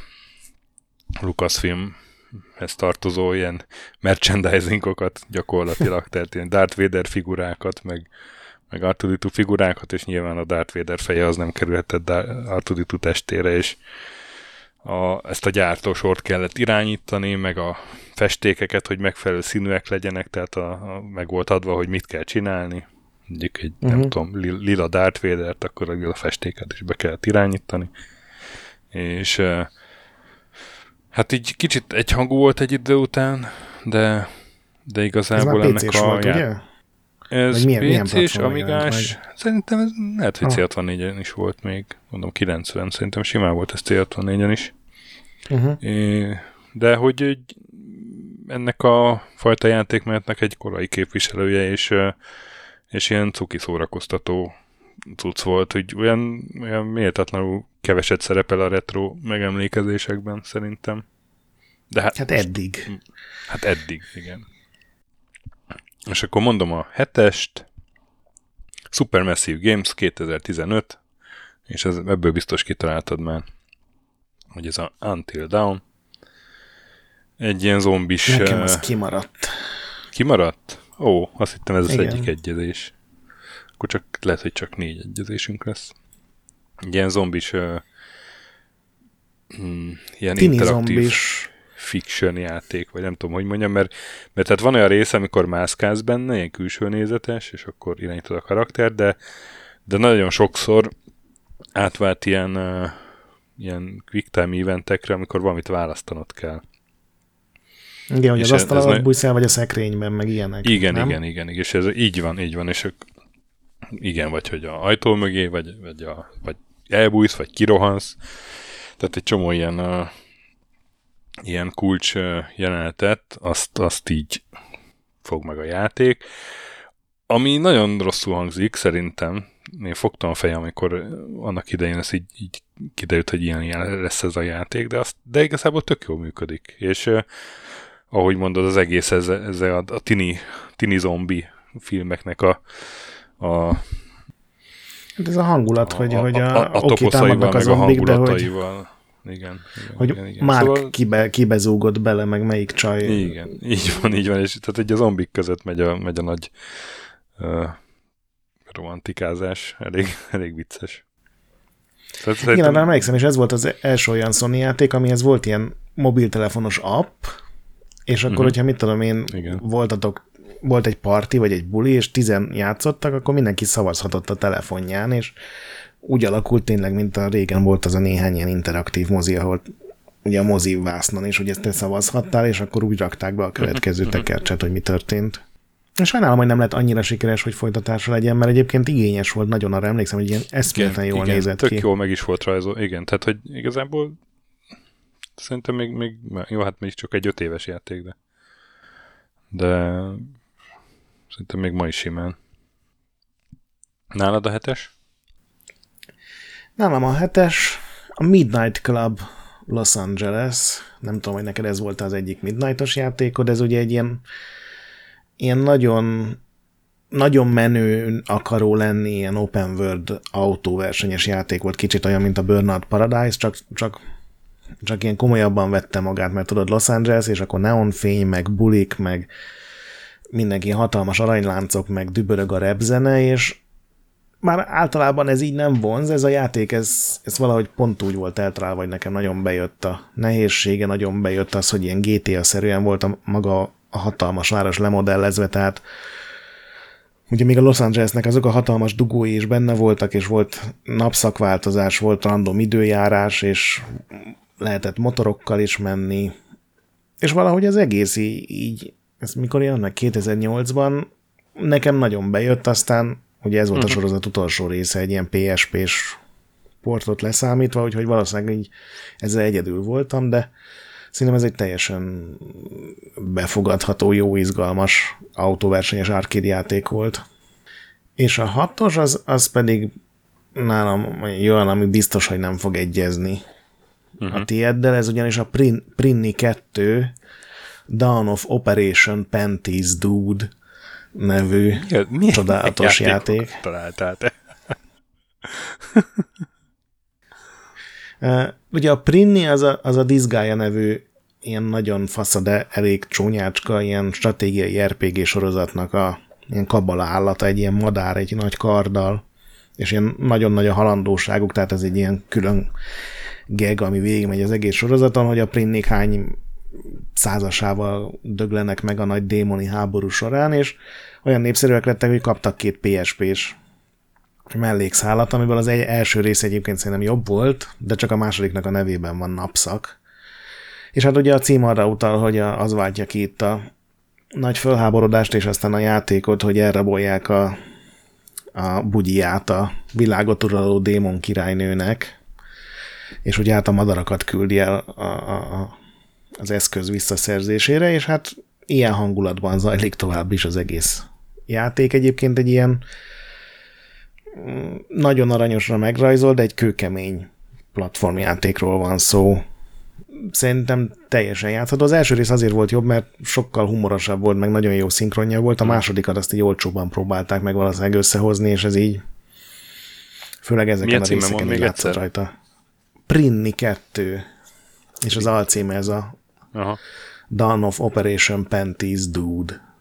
Lucasfilmhez tartozó ilyen merchandisingokat gyakorlatilag, tehát ilyen Darth Vader figurákat, meg, meg Artuditu figurákat, és nyilván a Darth Vader feje az nem kerülhetett Artuditu testére, és a, ezt a gyártósort kellett irányítani, meg a festékeket, hogy megfelelő színűek legyenek, tehát a, a, meg volt adva, hogy mit kell csinálni. Mondjuk egy, uh-huh. nem mhm. tudom, lila Darth Vader-t, akkor a lila festéket is be kellett irányítani. És hát így kicsit egyhangú volt egy idő után, de, de igazából ez ennek a... Volt, ugye? Ez milyen, PC és Amigás, szerintem ez lehet, hogy C64-en is volt még, mondom 90, szerintem simán volt ez C64-en is. Uh-huh. É, de hogy ennek a fajta játékmenetnek egy korai képviselője, és, és ilyen cuki szórakoztató cucc volt, hogy olyan, olyan méltatlanul keveset szerepel a retro megemlékezésekben szerintem. De hát, hát eddig. Hát eddig, igen. És akkor mondom a hetest, Supermassive Games 2015, és ez, ebből biztos kitaláltad már, hogy ez a Until Dawn. Egy ilyen zombis... Nekem az kimaradt. Kimaradt? Ó, azt hittem ez az Igen. egyik egyezés. Akkor csak lehet, hogy csak négy egyezésünk lesz. Ilyen zombis uh, hmm, ilyen Tini interaktív... zombis fiction játék, vagy nem tudom, hogy mondjam, mert, mert tehát van olyan része, amikor mászkálsz benne, ilyen külső nézetes, és akkor irányítod a karakter, de, de nagyon sokszor átvált ilyen, uh, ilyen quick time eventekre, amikor valamit választanod kell. Igen, hogy az asztal alatt bújsz el, vagy a szekrényben, meg ilyenek. Igen, nem? igen, igen, igen, és ez így van, így van, és igen, vagy hogy a ajtó mögé, vagy, vagy, a, vagy elbújsz, vagy kirohansz. Tehát egy csomó ilyen uh, ilyen kulcs jelenetet, azt, azt így fog meg a játék. Ami nagyon rosszul hangzik, szerintem. Én fogtam a fejem, amikor annak idején ez így, így kiderült, hogy ilyen, ilyen lesz ez a játék, de, azt, de igazából tök jól működik. És uh, ahogy mondod, az egész ez, ez a, a tini, tini zombi filmeknek a, a hát ez a hangulat, a, hogy, a, hogy a, a, a, a toposzaival, meg a hangulataival. Hogy igen. igen hogy igen, igen. már szóval... kibe, kibezúgott bele, meg melyik csaj. Igen, így van, így van, és tehát egy a zombik között megy a, megy a nagy uh, romantikázás, elég, elég vicces. Tehát Igen, szerintem... de emlékszem, és ez volt az első olyan Sony játék, amihez volt ilyen mobiltelefonos app, és akkor, uh-huh. hogyha mit tudom én, Igen. voltatok, volt egy parti, vagy egy buli, és tizen játszottak, akkor mindenki szavazhatott a telefonján, és úgy alakult tényleg, mint a régen volt az a néhány ilyen interaktív mozi, ahol ugye a mozi vásznon is, hogy ezt te szavazhattál, és akkor úgy rakták be a következő tekercset, hogy mi történt. És sajnálom, hogy nem lett annyira sikeres, hogy folytatása legyen, mert egyébként igényes volt nagyon arra, emlékszem, hogy ilyen eszméletlen jól igen, nézett tök ki. jól meg is volt rajzol, igen, tehát hogy igazából szerintem még, még jó, hát még csak egy öt éves játék, de de szerintem még ma is simán. Nálad a hetes? Nálam a hetes, a Midnight Club Los Angeles. Nem tudom, hogy neked ez volt az egyik Midnightos játékod, ez ugye egy ilyen, ilyen nagyon nagyon menő akaró lenni, ilyen open world autóversenyes játék volt, kicsit olyan, mint a Burnout Paradise, csak, csak, csak ilyen komolyabban vette magát, mert tudod, Los Angeles, és akkor neonfény, meg bulik, meg mindenki hatalmas aranyláncok, meg dübörög a repzene, és már általában ez így nem vonz, ez a játék, ez, ez valahogy pont úgy volt eltalálva, vagy nekem nagyon bejött a nehézsége, nagyon bejött az, hogy ilyen GTA-szerűen volt a maga a hatalmas város lemodellezve, tehát ugye még a Los Angelesnek azok a hatalmas dugói is benne voltak, és volt napszakváltozás, volt random időjárás, és lehetett motorokkal is menni, és valahogy az egész így, ez mikor jönnek 2008-ban, nekem nagyon bejött, aztán Ugye ez volt a mhm. sorozat utolsó része, egy ilyen PSP-s portot leszámítva, úgyhogy valószínűleg így ezzel egyedül voltam, de szerintem ez egy teljesen befogadható, jó, izgalmas autóversenyes arcade játék volt. És a hatos az, az pedig nálam olyan, ami biztos, hogy nem fog egyezni uh-huh. a tieddel, ez ugyanis a Prin, Prinny 2 Dawn of Operation Panties Dude nevű ja, milyen csodálatos játék. Találtál te? ugye a Prinni az a, az a Disgaea nevű ilyen nagyon fasza, de elég csúnyácska, ilyen stratégiai RPG sorozatnak a ilyen kabala állata, egy ilyen madár, egy nagy karddal, és ilyen nagyon nagy a halandóságuk, tehát ez egy ilyen külön geg, ami végigmegy az egész sorozaton, hogy a Prinnik hány százasával döglenek meg a nagy démoni háború során, és olyan népszerűek lettek, hogy kaptak két PSP-s mellékszállat, amiből az egy első rész egyébként szerintem jobb volt, de csak a másodiknak a nevében van napszak. És hát ugye a cím arra utal, hogy az váltja ki itt a nagy fölháborodást, és aztán a játékot, hogy elrabolják a, a bugyját a világot uraló démon királynőnek, és hogy hát a madarakat küldi el a, a, a, az eszköz visszaszerzésére, és hát ilyen hangulatban zajlik tovább is az egész játék. Egyébként egy ilyen mm, nagyon aranyosra megrajzol, de egy kőkemény platformjátékról van szó. Szerintem teljesen játszható. Az első rész azért volt jobb, mert sokkal humorosabb volt, meg nagyon jó szinkronja volt. A másodikat azt így olcsóban próbálták meg valószínűleg összehozni, és ez így főleg ezeken Milyen a részeken így látszott rajta. Prinni 2. És az alcíme ez a Aha. Dawn of Operation Panties Dude.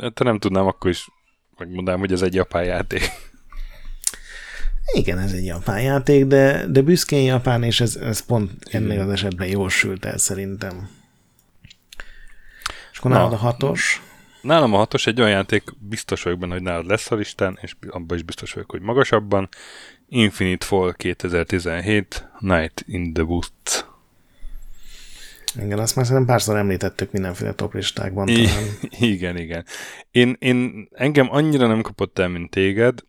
Hát nem tudnám, akkor is megmondanám, hogy ez egy japán játék. Igen, ez egy japán játék, de, de büszkén japán, és ez, ez pont ennél az esetben jól sült el szerintem. És akkor nálad a hatos? Nálam a hatos egy olyan játék, biztos vagyok benne, hogy nálad lesz a listán, és abban is biztos vagyok, hogy magasabban. Infinite Fall 2017, Night in the Woods. Igen, azt már szerintem párszor említettük mindenféle toplistákban. I- igen, igen. Én, én, engem annyira nem kapott el, mint téged,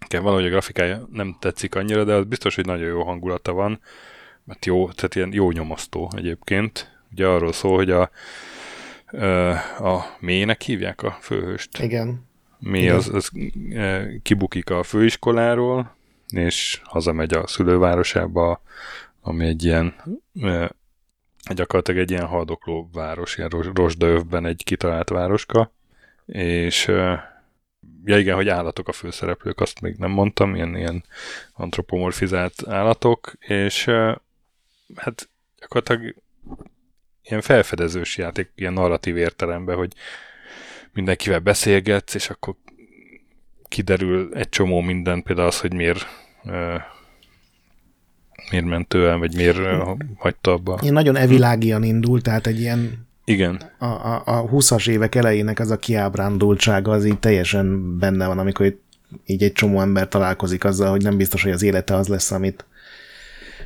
nekem valahogy a grafikája nem tetszik annyira, de az biztos, hogy nagyon jó hangulata van, mert jó, tehát ilyen jó nyomasztó egyébként. Ugye arról szól, hogy a, a mélynek hívják a főhőst. Igen. Mi az, az kibukik a főiskoláról, és hazamegy a szülővárosába, ami egy ilyen gyakorlatilag egy ilyen haldokló város, ilyen Rosdaövben egy kitalált városka, és ja igen, hogy állatok a főszereplők, azt még nem mondtam, ilyen, ilyen antropomorfizált állatok, és hát gyakorlatilag ilyen felfedezős játék, ilyen narratív értelemben, hogy mindenkivel beszélgetsz, és akkor kiderül egy csomó minden, például az, hogy miért miért ment ő el, vagy miért hagyta abba. Én nagyon evilágian indult, tehát egy ilyen igen. A, a, a 20-as évek elejének az a kiábrándultsága az így teljesen benne van, amikor így egy csomó ember találkozik azzal, hogy nem biztos, hogy az élete az lesz, amit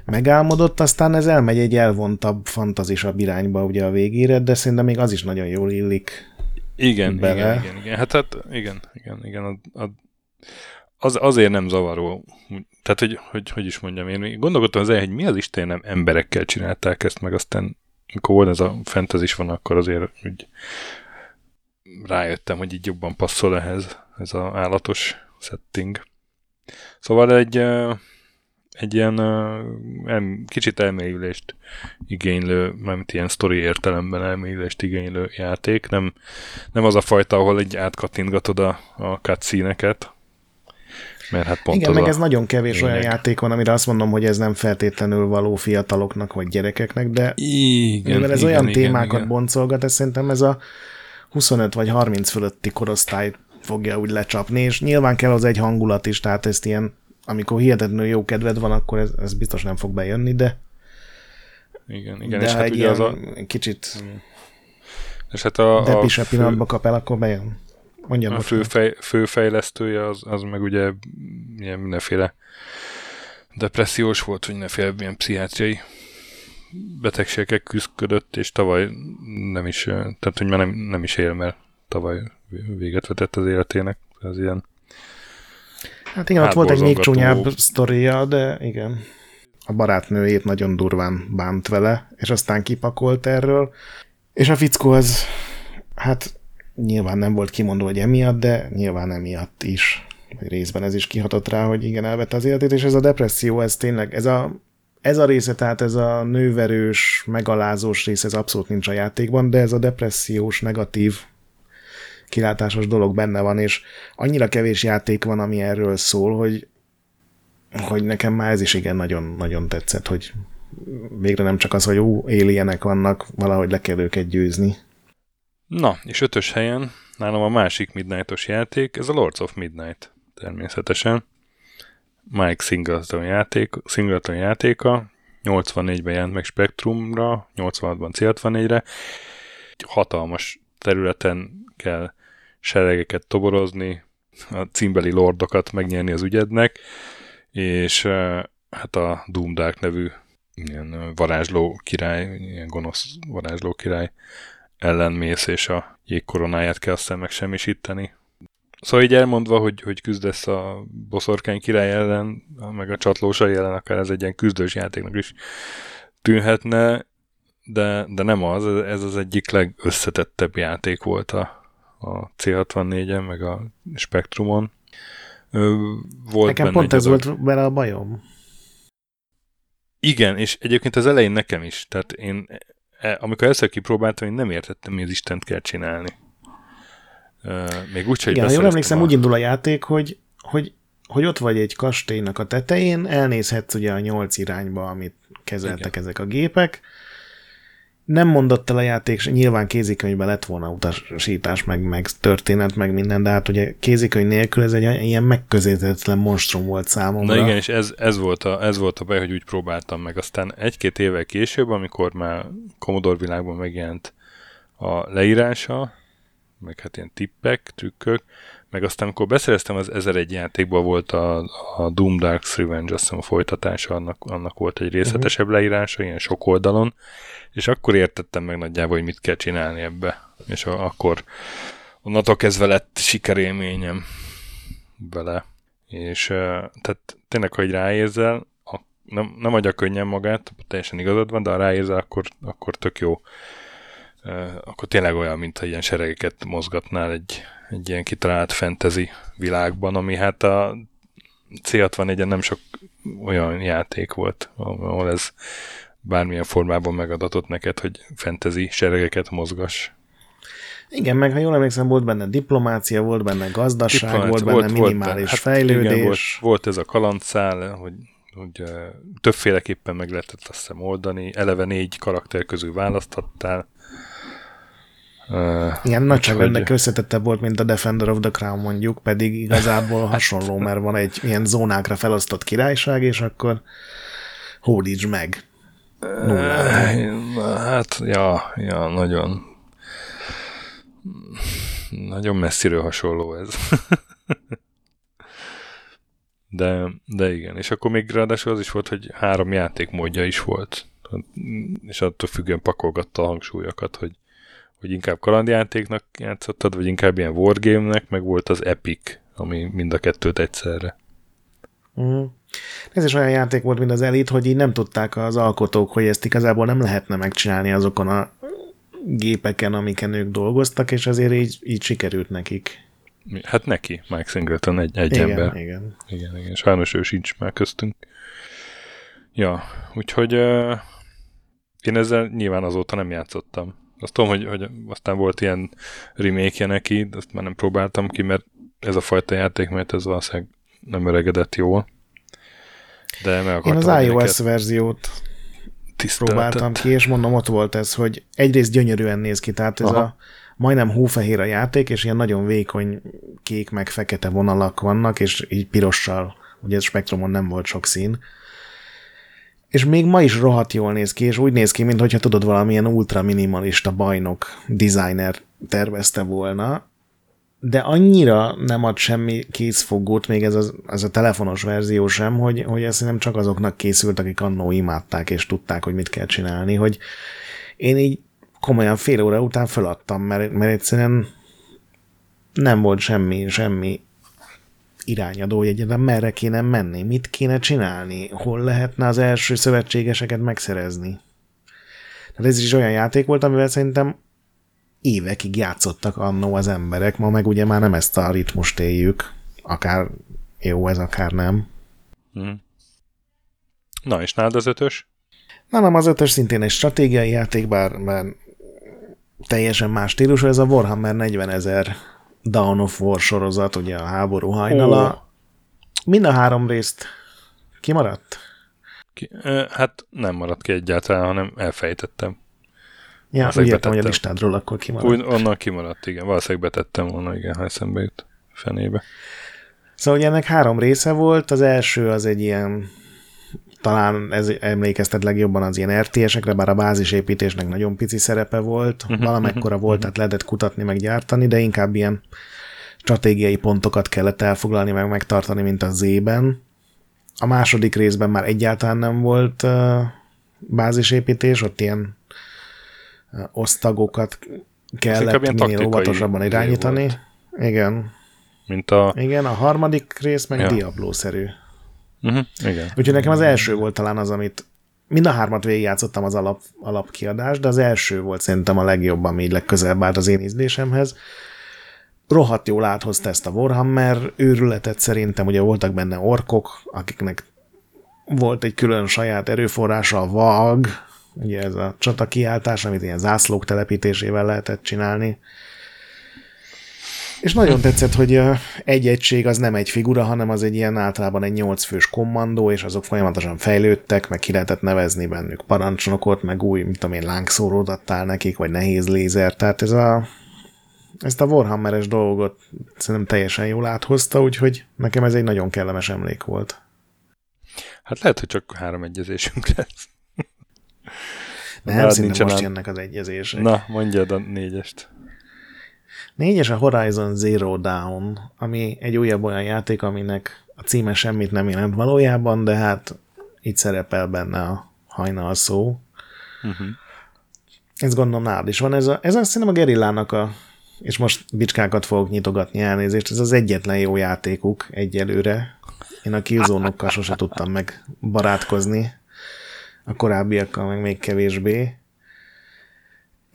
megálmodott, aztán ez elmegy egy elvontabb, fantazisabb irányba ugye a végére, de szerintem még az is nagyon jól illik igen, bele. igen, igen, igen. Hát, hát igen, igen, igen. A, a, az, azért nem zavaró. Tehát, hogy, hogy, hogy is mondjam, én gondolkodtam az el, hogy mi az Isten nem emberekkel csinálták ezt, meg aztán amikor volt ez a fantasy van, akkor azért úgy rájöttem, hogy így jobban passzol ehhez ez az állatos setting. Szóval egy, egy ilyen kicsit elmélyülést igénylő, nem ilyen sztori értelemben elmélyülést igénylő játék. Nem, nem az a fajta, ahol egy átkattintgatod a, a cutscene-eket, mert hát pont Igen, meg ez nagyon kevés lényeg. olyan játék van, amire azt mondom, hogy ez nem feltétlenül való fiataloknak vagy gyerekeknek, de igen, mivel ez igen, olyan igen, témákat igen. boncolgat, ez szerintem ez a 25 vagy 30 fölötti korosztály fogja úgy lecsapni, és nyilván kell az egy hangulat is, tehát ezt ilyen, amikor hihetetlenül jó kedved van, akkor ez, ez biztos nem fog bejönni, de igen, igen. de és hát ugye az a... kicsit És hát a, a depisebb fő, pillanatba kap el, akkor bejön. Mondjam a most. főfej, főfejlesztője az, az meg ugye ilyen mindenféle depressziós volt, vagy mindenféle ilyen pszichiátriai betegségekkel küzdködött, és tavaly nem is, tehát hogy már nem, nem is él, mert tavaly véget vetett az életének. Ez ilyen Hát igen, ott volt egy még csúnyább sztoria, de igen. A barátnőjét nagyon durván bánt vele, és aztán kipakolt erről. És a fickó az, hát nyilván nem volt kimondó, hogy emiatt, de nyilván emiatt is. Vagy részben ez is kihatott rá, hogy igen, elvette az életét, és ez a depresszió, ez tényleg, ez a, ez a része, tehát ez a nőverős, megalázós rész, ez abszolút nincs a játékban, de ez a depressziós, negatív kilátásos dolog benne van, és annyira kevés játék van, ami erről szól, hogy, hogy nekem már ez is igen nagyon-nagyon tetszett, hogy végre nem csak az, hogy ú, éljenek vannak, valahogy le kell őket győzni. Na, és ötös helyen nálam a másik Midnightos játék, ez a Lords of Midnight természetesen. Mike Singleton, játék, Singleton játéka, 84-ben jelent meg Spectrumra, 86-ban C64-re. Hatalmas területen kell seregeket toborozni, a címbeli lordokat megnyerni az ügyednek, és hát a Doom Dark nevű ilyen varázsló király, ilyen gonosz varázsló király ellen mész, és a jégkoronáját kell aztán megsemmisíteni. Szóval így elmondva, hogy, hogy küzdesz a boszorkány király ellen, meg a csatlósai ellen, akár ez egy ilyen küzdős játéknak is tűnhetne, de, de nem az, ez az egyik legösszetettebb játék volt a, a C64-en, meg a Spectrumon. Volt Nekem pont ez adag... volt vele a bajom. Igen, és egyébként az elején nekem is. Tehát én, e, amikor először kipróbáltam, én nem értettem, mi az Istent kell csinálni. Még úgy, hogy Igen, jól emlékszem, a... úgy indul a játék, hogy, hogy, hogy ott vagy egy kastélynak a tetején, elnézhetsz ugye a nyolc irányba, amit kezeltek Igen. ezek a gépek, nem mondott el a játék, nyilván kézikönyvben lett volna utasítás, meg, meg történet, meg minden, de hát ugye kézikönyv nélkül ez egy ilyen megközelítetlen monstrum volt számomra. Na igen, és ez, ez, volt a, ez volt a baj, hogy úgy próbáltam meg. Aztán egy-két évvel később, amikor már Commodore világban megjelent a leírása, meg hát ilyen tippek, trükkök, meg aztán amikor beszereztem, az 1001 játékban volt a, a Doom Dark's Revenge, azt hiszem a folytatása, annak, annak volt egy részletesebb leírása, ilyen sok oldalon, és akkor értettem meg nagyjából, hogy mit kell csinálni ebbe. És a, akkor onnantól kezdve lett sikerélményem vele. És tehát tényleg, hogy ráérzel, a, nem, nem adja könnyen magát, teljesen igazad van, de ha ráérzel, akkor, akkor tök jó. Akkor tényleg olyan, mintha ilyen seregeket mozgatnál egy, egy ilyen kitalált fantasy világban, ami hát a C64-en nem sok olyan játék volt, ahol ez bármilyen formában megadatott neked, hogy fantasy seregeket mozgass. Igen, meg ha jól emlékszem, volt benne diplomácia, volt benne gazdaság, Diplomácia, volt benne volt, minimális hát fejlődés. Igen, volt, volt ez a kalandszál, hogy, hogy többféleképpen meg lehetett azt hiszem oldani, eleve négy karakter közül választhattál. Igen, nagyságrendileg összetettebb volt, mint a Defender of the Crown mondjuk, pedig igazából hasonló, mert van egy ilyen zónákra felosztott királyság, és akkor hódíts meg. Nulla. Hát, ja, ja, nagyon nagyon messziről hasonló ez. de, de igen, és akkor még ráadásul az is volt, hogy három játékmódja is volt. És attól függően pakolgatta a hangsúlyokat, hogy, hogy inkább kalandjátéknak játszottad, vagy inkább ilyen wargame-nek, meg volt az Epic, ami mind a kettőt egyszerre. Mm. Ez is olyan játék volt, mint az Elite, hogy így nem tudták az alkotók, hogy ezt igazából nem lehetne megcsinálni azokon a gépeken, amiken ők dolgoztak, és azért így, így sikerült nekik. Hát neki, Mike Singleton egy, egy igen, ember. Igen. igen, igen. Sajnos ő sincs már köztünk. Ja, úgyhogy uh, én ezzel nyilván azóta nem játszottam. Azt tudom, hogy, hogy aztán volt ilyen remake neki, de azt már nem próbáltam ki, mert ez a fajta játék, mert ez valószínűleg nem öregedett jól. De meg Én az iOS verziót próbáltam ki, és mondom, ott volt ez, hogy egyrészt gyönyörűen néz ki, tehát ez Aha. a majdnem hófehér a játék, és ilyen nagyon vékony kék meg fekete vonalak vannak, és így pirossal, ugye ez spektrumon nem volt sok szín. És még ma is rohadt jól néz ki, és úgy néz ki, mintha tudod valamilyen ultra minimalista bajnok designer tervezte volna, de annyira nem ad semmi készfogót, még ez a, ez a telefonos verzió sem, hogy, hogy ez nem csak azoknak készült, akik annó imádták és tudták, hogy mit kell csinálni, hogy én így komolyan fél óra után feladtam, mert, mert egyszerűen nem volt semmi, semmi irányadó, hogy egyáltalán merre kéne menni, mit kéne csinálni, hol lehetne az első szövetségeseket megszerezni. Tehát ez is olyan játék volt, amivel szerintem évekig játszottak annó az emberek, ma meg ugye már nem ezt a ritmust éljük, akár jó ez, akár nem. Hmm. Na, és nálad az ötös? Na, nem, az ötös szintén egy stratégiai játék, bár, bár teljesen más stílusú, ez a Warhammer 40 ezer Dawn of War sorozat, ugye a háború hajnala. Oh. Mind a három részt kimaradt? Ki, hát nem maradt ki egyáltalán, hanem elfejtettem. Ja, úgy értem, hogy a listádról akkor kimaradt. Úgy, onnan kimaradt, igen. Valószínűleg betettem volna, igen, ha eszembe jut fenébe. Szóval ugye ennek három része volt, az első az egy ilyen talán ez emlékeztet legjobban az ilyen RTS-ekre, bár a bázisépítésnek nagyon pici szerepe volt, uh-huh, valamekkora uh-huh, volt, tehát lehetett kutatni, meg gyártani, de inkább ilyen stratégiai pontokat kellett elfoglalni, meg megtartani, mint a Z-ben. A második részben már egyáltalán nem volt uh, bázisépítés, ott ilyen uh, osztagokat kellett minél óvatosabban irányítani. Volt. Igen. Mint a... Igen, a harmadik rész meg ja. Diablo-szerű. Uh-huh, igen. Úgyhogy nekem az első volt talán az, amit mind a hármat végigjátszottam az alap, alapkiadást, de az első volt szerintem a legjobb, ami így legközelebb állt az én ízlésemhez. Rohadt jól áthozta ezt a Warhammer őrületet szerintem, ugye voltak benne orkok, akiknek volt egy külön saját erőforrása, a VAG, ugye ez a csata kiáltás, amit ilyen zászlók telepítésével lehetett csinálni. És nagyon tetszett, hogy egy egység az nem egy figura, hanem az egy ilyen általában egy nyolc fős kommandó, és azok folyamatosan fejlődtek, meg ki lehetett nevezni bennük parancsnokot, meg új, mit tudom én, lángszórót adtál nekik, vagy nehéz lézer. Tehát ez a, ezt a Warhammeres dolgot szerintem teljesen jól áthozta, úgyhogy nekem ez egy nagyon kellemes emlék volt. Hát lehet, hogy csak három egyezésünk lesz. Nem, szerintem most jönnek az egyezések. Na, mondjad a négyest. Négyes a Horizon Zero Dawn, ami egy újabb olyan játék, aminek a címe semmit nem jelent valójában, de hát itt szerepel benne a hajnal szó. Uh-huh. Ez gondolom nálad is van. Ez, a, ez azt szerintem a Gerillának a, és most bicskákat fogok nyitogatni elnézést, ez az egyetlen jó játékuk egyelőre. Én a killzone sose tudtam meg barátkozni, a korábbiakkal meg még kevésbé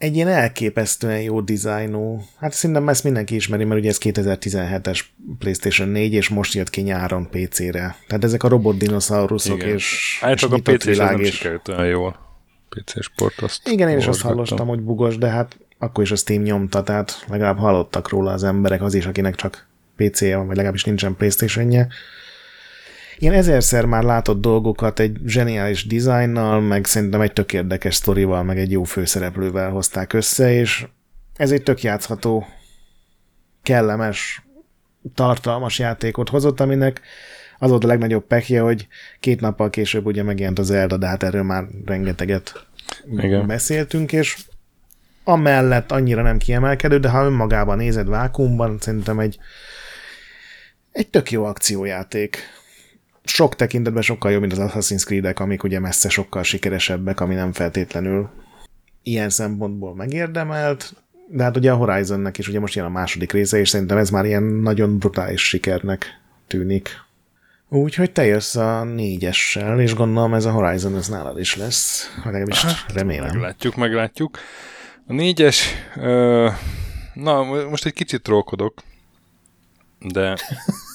egy ilyen elképesztően jó dizájnú, hát szerintem ezt mindenki ismeri, mert ugye ez 2017-es PlayStation 4, és most jött ki nyáron PC-re. Tehát ezek a robot dinoszauruszok Igen. és, hát és a PC világ. Nem és... olyan jól. PC sport azt Igen, én is azt hallottam, hogy bugos, de hát akkor is a Steam nyomta, tehát legalább hallottak róla az emberek, az is, akinek csak PC-je van, vagy legalábbis nincsen Playstation-je. Ilyen ezerszer már látott dolgokat egy zseniális dizájnnal, meg szerintem egy tök érdekes sztorival, meg egy jó főszereplővel hozták össze, és ez egy tök játszható, kellemes, tartalmas játékot hozott, aminek az volt a legnagyobb pekje, hogy két nappal később ugye megjelent az Zelda, de hát erről már rengeteget Igen. beszéltünk, és amellett annyira nem kiemelkedő, de ha önmagában nézed vákumban, szerintem egy, egy tök jó akciójáték sok tekintetben sokkal jobb, mint az Assassin's Creed-ek, amik ugye messze sokkal sikeresebbek, ami nem feltétlenül ilyen szempontból megérdemelt, de hát ugye a Horizonnek is ugye most jön a második része, és szerintem ez már ilyen nagyon brutális sikernek tűnik. Úgyhogy te jössz a négyessel, és gondolom ez a Horizon ez nálad is lesz, legalábbis hát, remélem. Meglátjuk, meglátjuk. A négyes, ö, na most egy kicsit trókodok, de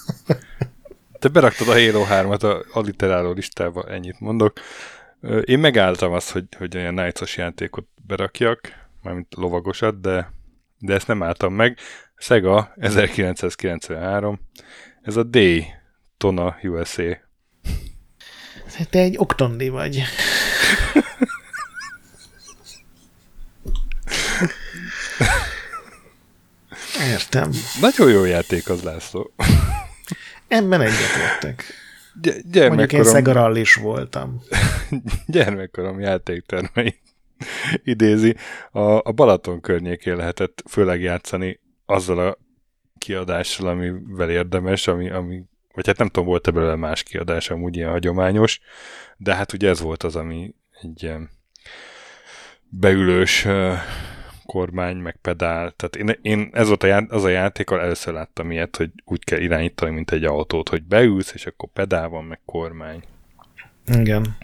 Te beraktad a Halo 3-at a aliteráló listába, ennyit mondok. Én megálltam azt, hogy, hogy olyan knights játékot berakjak, mármint lovagosat, de, de ezt nem álltam meg. Sega 1993, ez a D Tona USA. Te egy oktondi vagy. Értem. Nagyon jó játék az, László. Ebben egyetértek. Gy- Mondjuk én Szegarall is voltam. gyermekkorom játéktermei idézi. A, a Balaton környékén lehetett főleg játszani azzal a kiadással, amivel érdemes, ami, ami vagy hát nem tudom, volt-e belőle más kiadás, amúgy ilyen hagyományos, de hát ugye ez volt az, ami egy ilyen beülős kormány, meg pedál. Tehát én, én ez volt a já, az a játék, ahol először láttam ilyet, hogy úgy kell irányítani, mint egy autót, hogy beülsz, és akkor pedál van, meg kormány. Igen.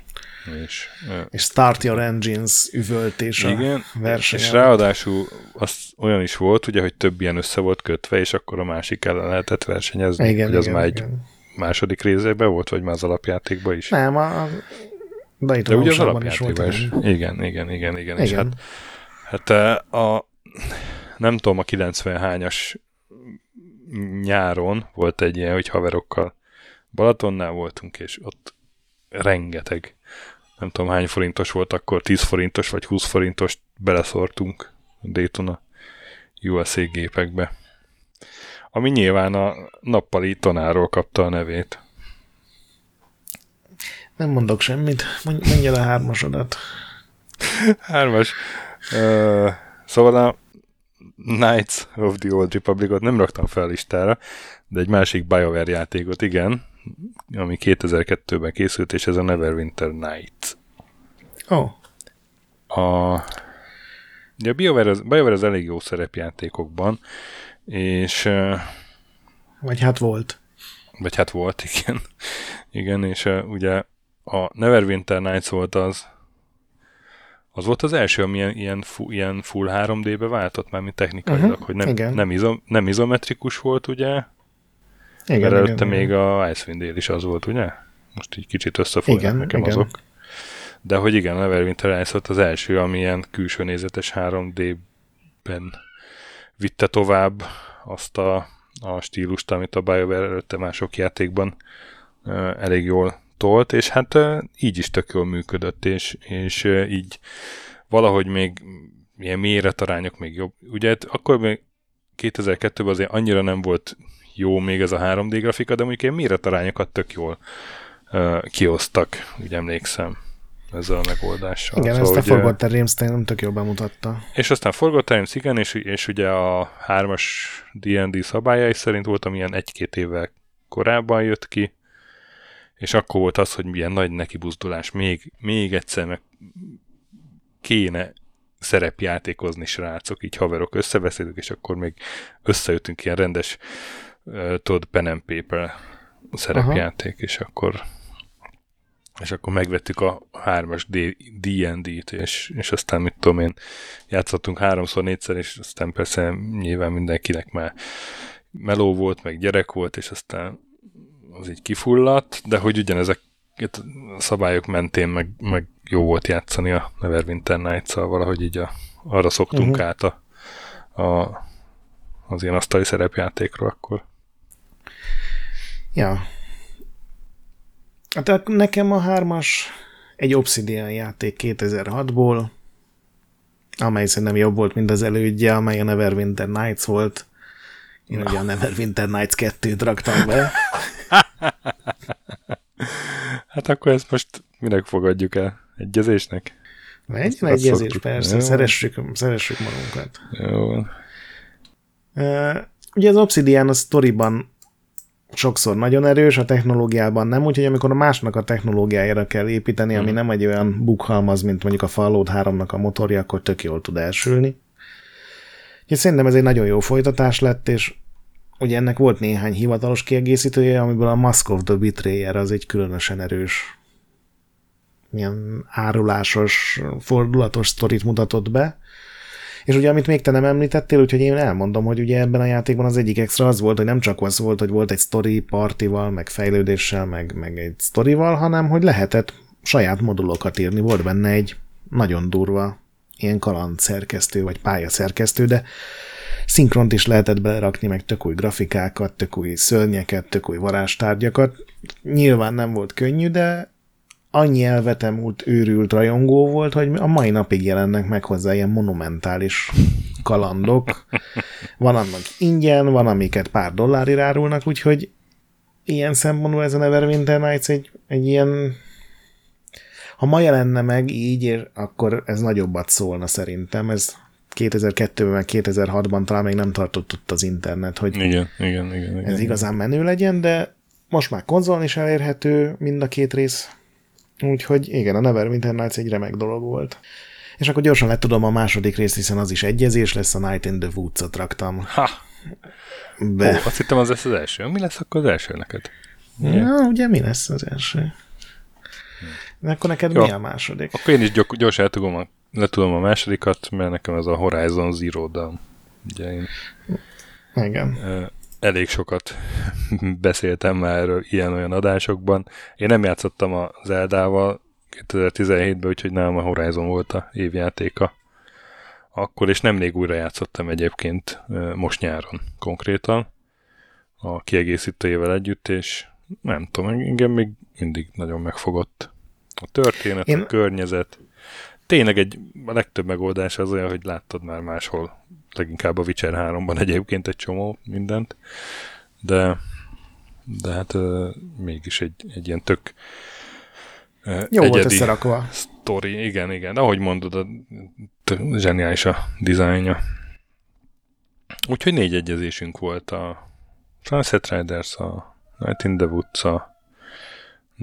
És, és Start Your Engines üvöltés igen, a verseny. És ráadásul az olyan is volt, ugye, hogy több ilyen össze volt kötve, és akkor a másik ellen lehetett versenyezni. Igen, hogy az igen, már egy igen. második részében volt, vagy már az alapjátékban is? Nem, a, de, De ugye az alapjátékban is. Igen, igen, igen, igen. igen. És hát Hát a, nem tudom a 90 hányas nyáron volt egy ilyen, hogy haverokkal Balatonnál voltunk, és ott rengeteg, nem tudom hány forintos volt akkor, 10 forintos vagy 20 forintos beleszortunk Daytona USA gépekbe. Ami nyilván a nappali tonáról kapta a nevét. Nem mondok semmit, mondja le a hármasodat. Hármas. Uh, szóval a Knights of the Old Republic-ot nem raktam fel a listára, de egy másik BioWare játékot igen, ami 2002-ben készült, és ez a Neverwinter Night. Oh. A, ugye a BioWare az, BioWare az elég jó szerepjátékokban, és... Vagy hát volt. Vagy hát volt, igen. igen, és ugye a Neverwinter Nights volt az, az volt az első, ami ilyen, ilyen, fu, ilyen full 3D-be váltott már, mint technikailag, uh-huh, hogy nem, igen. nem, izom, nem izometrikus volt, ugye? Igen, Mert előtte igen, még igen. a Icewind Dale is az volt, ugye? Most így kicsit összefognak nekem igen. azok. De hogy igen, Neverwinter Nights volt az első, ami ilyen külső nézetes 3D-ben vitte tovább azt a, a stílust, amit a BioWare előtte mások játékban elég jól tolt, és hát így is tök jól működött, és, és így valahogy még ilyen méretarányok még jobb. Ugye hát akkor még 2002-ben azért annyira nem volt jó még ez a 3D grafika, de mondjuk ilyen méretarányokat tök jól uh, kiosztak, úgy emlékszem ezzel a megoldással. Igen, szóval, ezt a Forgotten Realms nem tök jól bemutatta. És aztán Forgotten Realms, igen, és, és ugye a hármas D&D szabályai szerint volt, amilyen egy-két évvel korábban jött ki, és akkor volt az, hogy milyen nagy nekibuzdulás, még, még egyszer meg kéne szerepjátékozni srácok, így haverok összebeszélünk, és akkor még összejöttünk ilyen rendes uh, tudod, pen and paper szerepjáték, Aha. és akkor és akkor megvettük a hármas D&D-t, és, és aztán mit tudom én, játszottunk háromszor, négyszer, és aztán persze nyilván mindenkinek már meló volt, meg gyerek volt, és aztán az így kifulladt, de hogy ugyanezek a szabályok mentén meg, meg jó volt játszani a Neverwinter Nights-szal, valahogy így a, arra szoktunk uh-huh. át a, a, az ilyen asztali szerepjátékról akkor. Ja. Hát nekem a hármas egy Obsidian játék 2006-ból, amely szerintem jobb volt, mint az elődje, amely a Neverwinter Nights volt. Én ugye a Neverwinter Nights 2-t raktam be. hát akkor ezt most minek fogadjuk el? Egyezésnek? Egy egyezés, persze. Jó. Szeressük, szeressük magunkat. Jó. Uh, ugye az Obsidian a sztoriban sokszor nagyon erős, a technológiában nem, úgyhogy amikor a másnak a technológiájára kell építeni, ami hmm. nem egy olyan bukhalmaz, mint mondjuk a Fallout 3-nak a motorja, akkor tök jól tud elsülni. Úgyhogy szerintem ez egy nagyon jó folytatás lett, és ugye ennek volt néhány hivatalos kiegészítője, amiből a Mask of the Betrayer az egy különösen erős ilyen árulásos, fordulatos sztorit mutatott be. És ugye, amit még te nem említettél, úgyhogy én elmondom, hogy ugye ebben a játékban az egyik extra az volt, hogy nem csak az volt, hogy volt egy story partival, meg fejlődéssel, meg, meg egy sztorival, hanem hogy lehetett saját modulokat írni. Volt benne egy nagyon durva ilyen kaland szerkesztő, vagy pályaszerkesztő, de szinkront is lehetett belerakni, meg tök új grafikákat, tök új szörnyeket, tök új varástárgyakat. Nyilván nem volt könnyű, de annyi elvetemült, őrült rajongó volt, hogy a mai napig jelennek meg hozzá ilyen monumentális kalandok. Van annak ingyen, van amiket pár dollárért árulnak, úgyhogy ilyen szempontból ez a Neverwinter Nights egy, egy ilyen ha ma jelenne meg így, akkor ez nagyobbat szólna szerintem. Ez 2002-ben, meg 2006-ban talán még nem tartott ott az internet, hogy igen, igen, igen, igen, ez igen. igazán menő legyen, de most már konzolon is elérhető mind a két rész, úgyhogy igen, a Neverwinter Nights egy remek dolog volt. És akkor gyorsan le tudom a második részt, hiszen az is egyezés lesz, a Night in the Woods-ot raktam. Ha! Be. Ó, azt hittem az lesz az első. Mi lesz akkor az első neked? Ja, ugye mi lesz az első? De akkor neked Jó. mi a második? Akkor én is gyorsan tudom a le tudom a másodikat, mert nekem ez a Horizon Zero Dawn. Ugye én Igen. elég sokat beszéltem már erről ilyen-olyan adásokban. Én nem játszottam a Zeldával 2017-ben, úgyhogy nálam a Horizon volt a évjátéka. Akkor, és nemrég újra játszottam egyébként most nyáron konkrétan. a kiegészítőjével együtt, és nem tudom, engem még mindig nagyon megfogott. A történet, Én... a környezet. Tényleg egy, a legtöbb megoldás az olyan, hogy láttad már máshol, leginkább a Witcher 3-ban egyébként egy csomó mindent, de, de hát uh, mégis egy, egy ilyen tök uh, Jó volt összerakva. Story, igen, igen. Ahogy mondod, a, zseniális a dizájnja. Úgyhogy négy egyezésünk volt a Sunset Riders, a Night in the Woods, a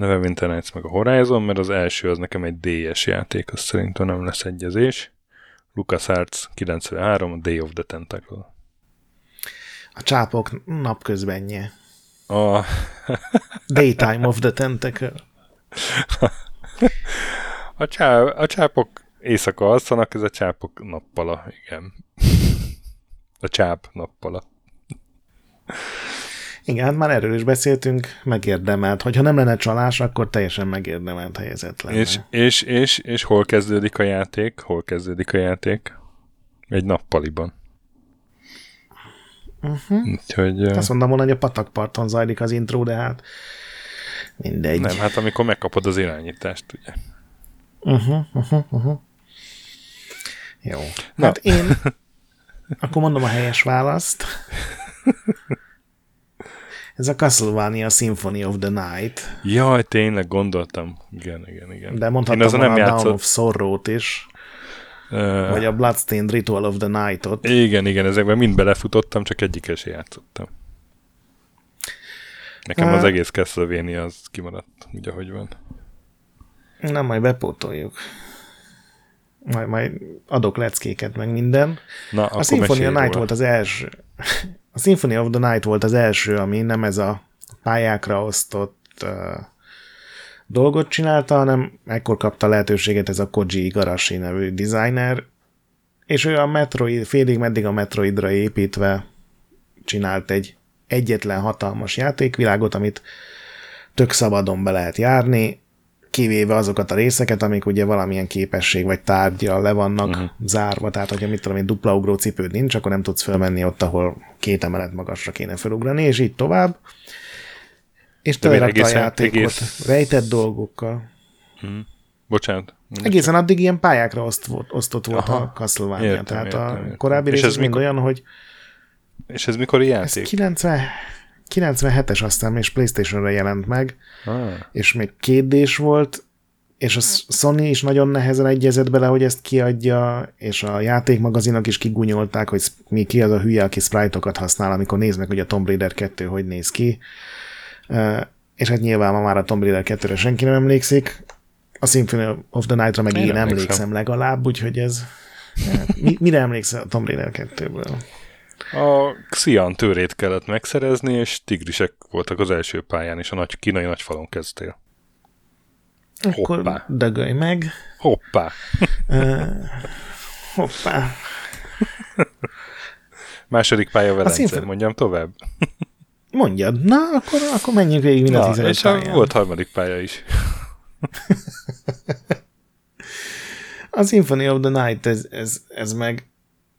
Neverwinter Nights meg a Horizon, mert az első az nekem egy DS játék, az szerintem nem lesz egyezés. LucasArts 93, a Day of the Tentacle. A csápok napközbenje. A... Daytime of the Tentacle. a, csá, a csápok éjszaka alszanak, ez a csápok nappala, igen. A csáp nappala. Igen, már erről is beszéltünk, megérdemelt. Hogyha nem lenne csalás, akkor teljesen megérdemelt helyzet lenne. És, és, és, és hol kezdődik a játék? Hol kezdődik a játék? Egy nappaliban. Uh-huh. Úgyhogy, Azt mondom volna, hogy a patakparton zajlik az intro, de hát mindegy. Nem, hát amikor megkapod az irányítást, ugye. Uh-huh, uh-huh, uh-huh. Jó. Na. Hát én akkor mondom a helyes választ. Ez a Castlevania Symphony of the Night. Jaj, tényleg gondoltam. Igen, igen, igen. De mondhattam Én nem a játszott... Down of Sorrow-t is. Uh, vagy a Bloodstained Ritual of the Night-ot. Igen, igen, ezekben mind belefutottam, csak egyikkel sem játszottam. Nekem uh, az egész Castlevania az kimaradt, úgy ahogy van. Nem, majd bepótoljuk. Majd, majd adok leckéket, meg minden. Na, a Symphony of Night volt az első. A Symphony of the Night volt az első, ami nem ez a pályákra osztott uh, dolgot csinálta, hanem ekkor kapta lehetőséget ez a Koji Igarashi nevű designer, és ő a Metroid, félig meddig a Metroidra építve csinált egy egyetlen hatalmas játékvilágot, amit tök szabadon be lehet járni, kivéve azokat a részeket, amik ugye valamilyen képesség vagy tárgyal le vannak uh-huh. zárva, tehát hogyha mit tudom én, dupla ugró cipőd nincs, akkor nem tudsz fölmenni ott, ahol két emelet magasra kéne felugrani, és így tovább. És telerakta a játékot egész... rejtett dolgokkal. Uh-huh. Bocsánat. Egészen addig ilyen pályákra oszt, osztott volt Aha. a Castlevania, értem, tehát értem, a értem. korábbi rész ez mind mikor... olyan, hogy és ez mikor játék? Ez 90, 97-es aztán és Playstation-re jelent meg, ah. és még kétdés volt, és a Sony is nagyon nehezen egyezett bele, hogy ezt kiadja, és a játékmagazinok is kigunyolták, hogy mi ki az a hülye, aki sprite-okat használ, amikor néznek, hogy a Tomb Raider 2 hogy néz ki. És hát nyilván ma már a Tomb Raider 2-re senki nem emlékszik, a Symphony of the Night-ra meg én, én emlékszem legalább, úgyhogy ez... Mi, mire emlékszel a Tomb Raider 2-ből? A Xian tőrét kellett megszerezni, és tigrisek voltak az első pályán, és a nagy, kínai nagyfalon kezdtél. Akkor hoppá. dögölj meg. Hoppá. Uh, hoppá. Második pálya Velence, színf... mondjam tovább. Mondjad. Na, akkor, akkor menjünk végig mind a 15 és pályán. volt harmadik pálya is. a Symphony of the Night, ez, ez, ez meg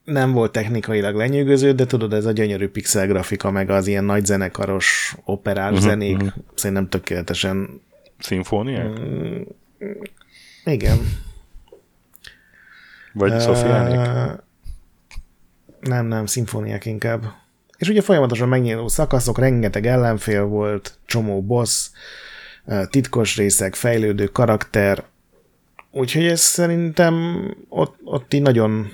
nem volt technikailag lenyűgöző, de tudod, ez a gyönyörű pixel grafika, meg az ilyen nagy zenekaros operás uh-huh, zenék, uh-huh. szerintem tökéletesen... Szimfóniák? Mm, igen. Vagy uh, Szofiánék? Nem, nem, szimfóniák inkább. És ugye folyamatosan megnyíló szakaszok, rengeteg ellenfél volt, csomó boss, titkos részek, fejlődő karakter, úgyhogy ez szerintem ott, ott így nagyon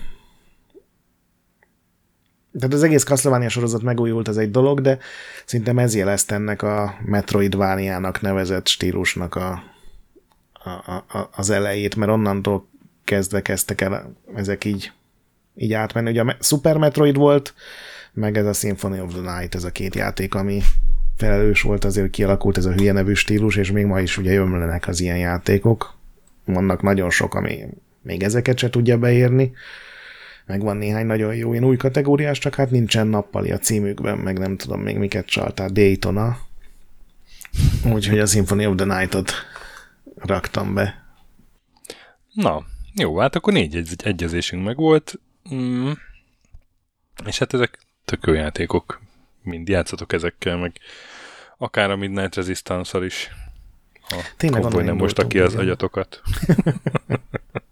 tehát az egész Castlevania sorozat megújult, az egy dolog, de szerintem ez jelezte ennek a Metroidvániának nevezett stílusnak a, a, a, az elejét, mert onnantól kezdve kezdtek el ezek így, így átmenni. Ugye a Super Metroid volt, meg ez a Symphony of the Night, ez a két játék, ami felelős volt, azért kialakult ez a hülye nevű stílus, és még ma is ugye ömlenek az ilyen játékok. Vannak nagyon sok, ami még ezeket se tudja beérni meg van néhány nagyon jó én új kategóriás, csak hát nincsen nappali a címükben, meg nem tudom még miket csaltál, Daytona. Úgyhogy a Symphony of the Night-ot raktam be. Na, jó, hát akkor négy egy- egyezésünk meg volt, mm. és hát ezek tök jó játékok mind játszatok ezekkel, meg akár a Midnight resistance is. Ha Tényleg nem mosta ki az agyatokat.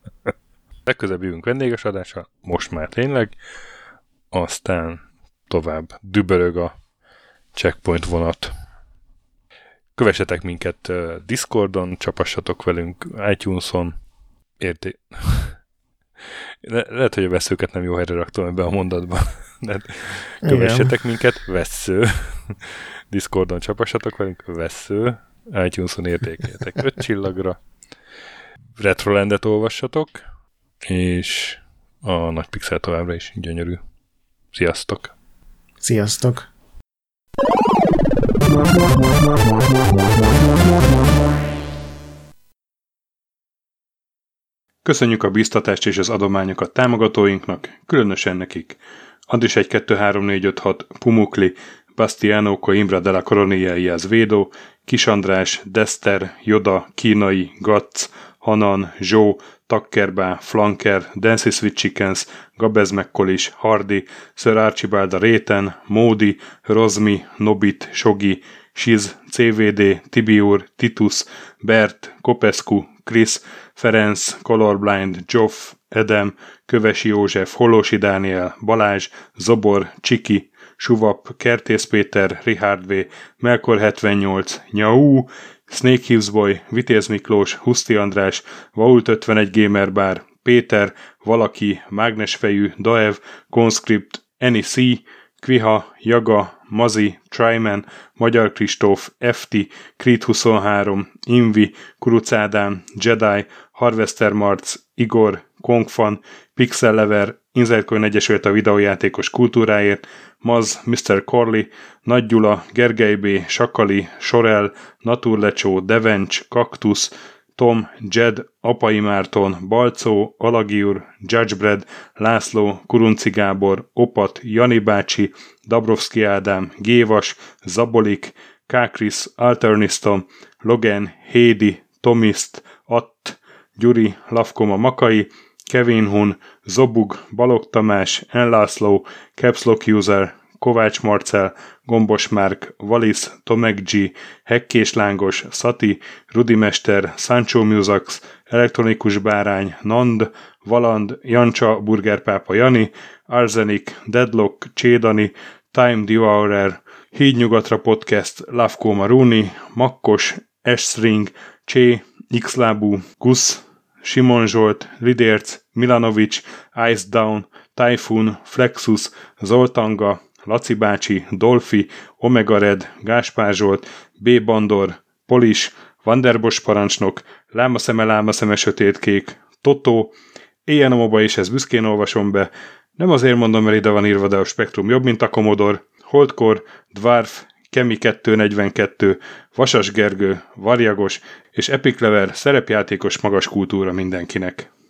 Legközelebb jövünk vendéges adással, most már tényleg. Aztán tovább dübörög a checkpoint vonat. Kövessetek minket Discordon, csapassatok velünk iTunes-on. Érté... Le- lehet, hogy a veszőket nem jó helyre raktam ebbe a mondatba. De kövessetek minket, vesző. Discordon csapassatok velünk, vesző. iTunes-on értékeljetek 5 csillagra. Retrolandet olvassatok, és a nagy pixel továbbra is gyönyörű. Sziasztok! Sziasztok! Köszönjük a biztatást és az adományokat támogatóinknak, különösen nekik. Andris 1 2 3 4 5 6 Pumukli, Bastiano Coimbra de la Coronilla Iaz Védó, Kis András, Dester, Joda, Kínai, Gatz, Hanan, Zsó, Takkerbá, Flanker, Dancy Sweet Chickens, Gabez Mekkolis, Hardy, Sir Archibald a Réten, Módi, Rozmi, Nobit, Sogi, Siz, CVD, Tibiur, Titus, Bert, Kopescu, Chris, Ferenc, Colorblind, Joff, Edem, Kövesi József, Holosi Dániel, Balázs, Zobor, Csiki, Suvap, Kertész Péter, Richard V, Melkor 78, Nyau, Snake Hughes Boy, Vitéz Miklós, Huszti András, Vault 51 Gamer Bar, Péter, Valaki, Mágnesfejű, Daev, Conscript, Any C, Kviha, Jaga, Mazi, Tryman, Magyar Kristóf, FT, Creed 23, Invi, Kuruc Ádám, Jedi, Harvester Marc, Igor, Kongfan, Pixel Lever, Inzertcoin Egyesült a videójátékos kultúráért, Maz, Mr. Corley, Nagy Gyula, Gergely B., Sakali, Sorel, Naturlecsó, Devencs, Kaktusz, Tom, Jed, Apai Márton, Balcó, Alagiur, Judgebred, László, Kurunci Gábor, Opat, Jani bácsi, Dabrowski Ádám, Gévas, Zabolik, Kákris, Alternisztom, Logan, Hédi, Tomiszt, Att, Gyuri, Lavkoma Makai, Kevin Hun, Zobug, Balog Tamás, Enlászló, Capslock User, Kovács Marcel, Gombos Márk, Valisz, Tomek G, Hekkés Lángos, Szati, Rudimester, Sancho Musax, Elektronikus Bárány, Nand, Valand, Jancsa, Burgerpápa Jani, Arzenik, Deadlock, Csédani, Time Devourer, Hídnyugatra Podcast, Lavko Maruni, Makkos, Esring, Csé, Xlábú, Gusz, Simon Zsolt, Lidérc, Milanovic, Ice Down, Typhoon, Flexus, Zoltanga, Laci bácsi, Dolfi, Omega Red, Gáspár Zsolt, B. Bandor, Polis, Vanderbos parancsnok, Lámaszeme, Lámaszeme, Sötétkék, Totó, Éjjel is ez büszkén olvasom be, nem azért mondom, mert ide van írva, de a spektrum jobb, mint a Commodore, Holdkor, Dwarf, Kemi 242, Vasas Gergő, Varjagos és Epic Lever szerepjátékos magas kultúra mindenkinek.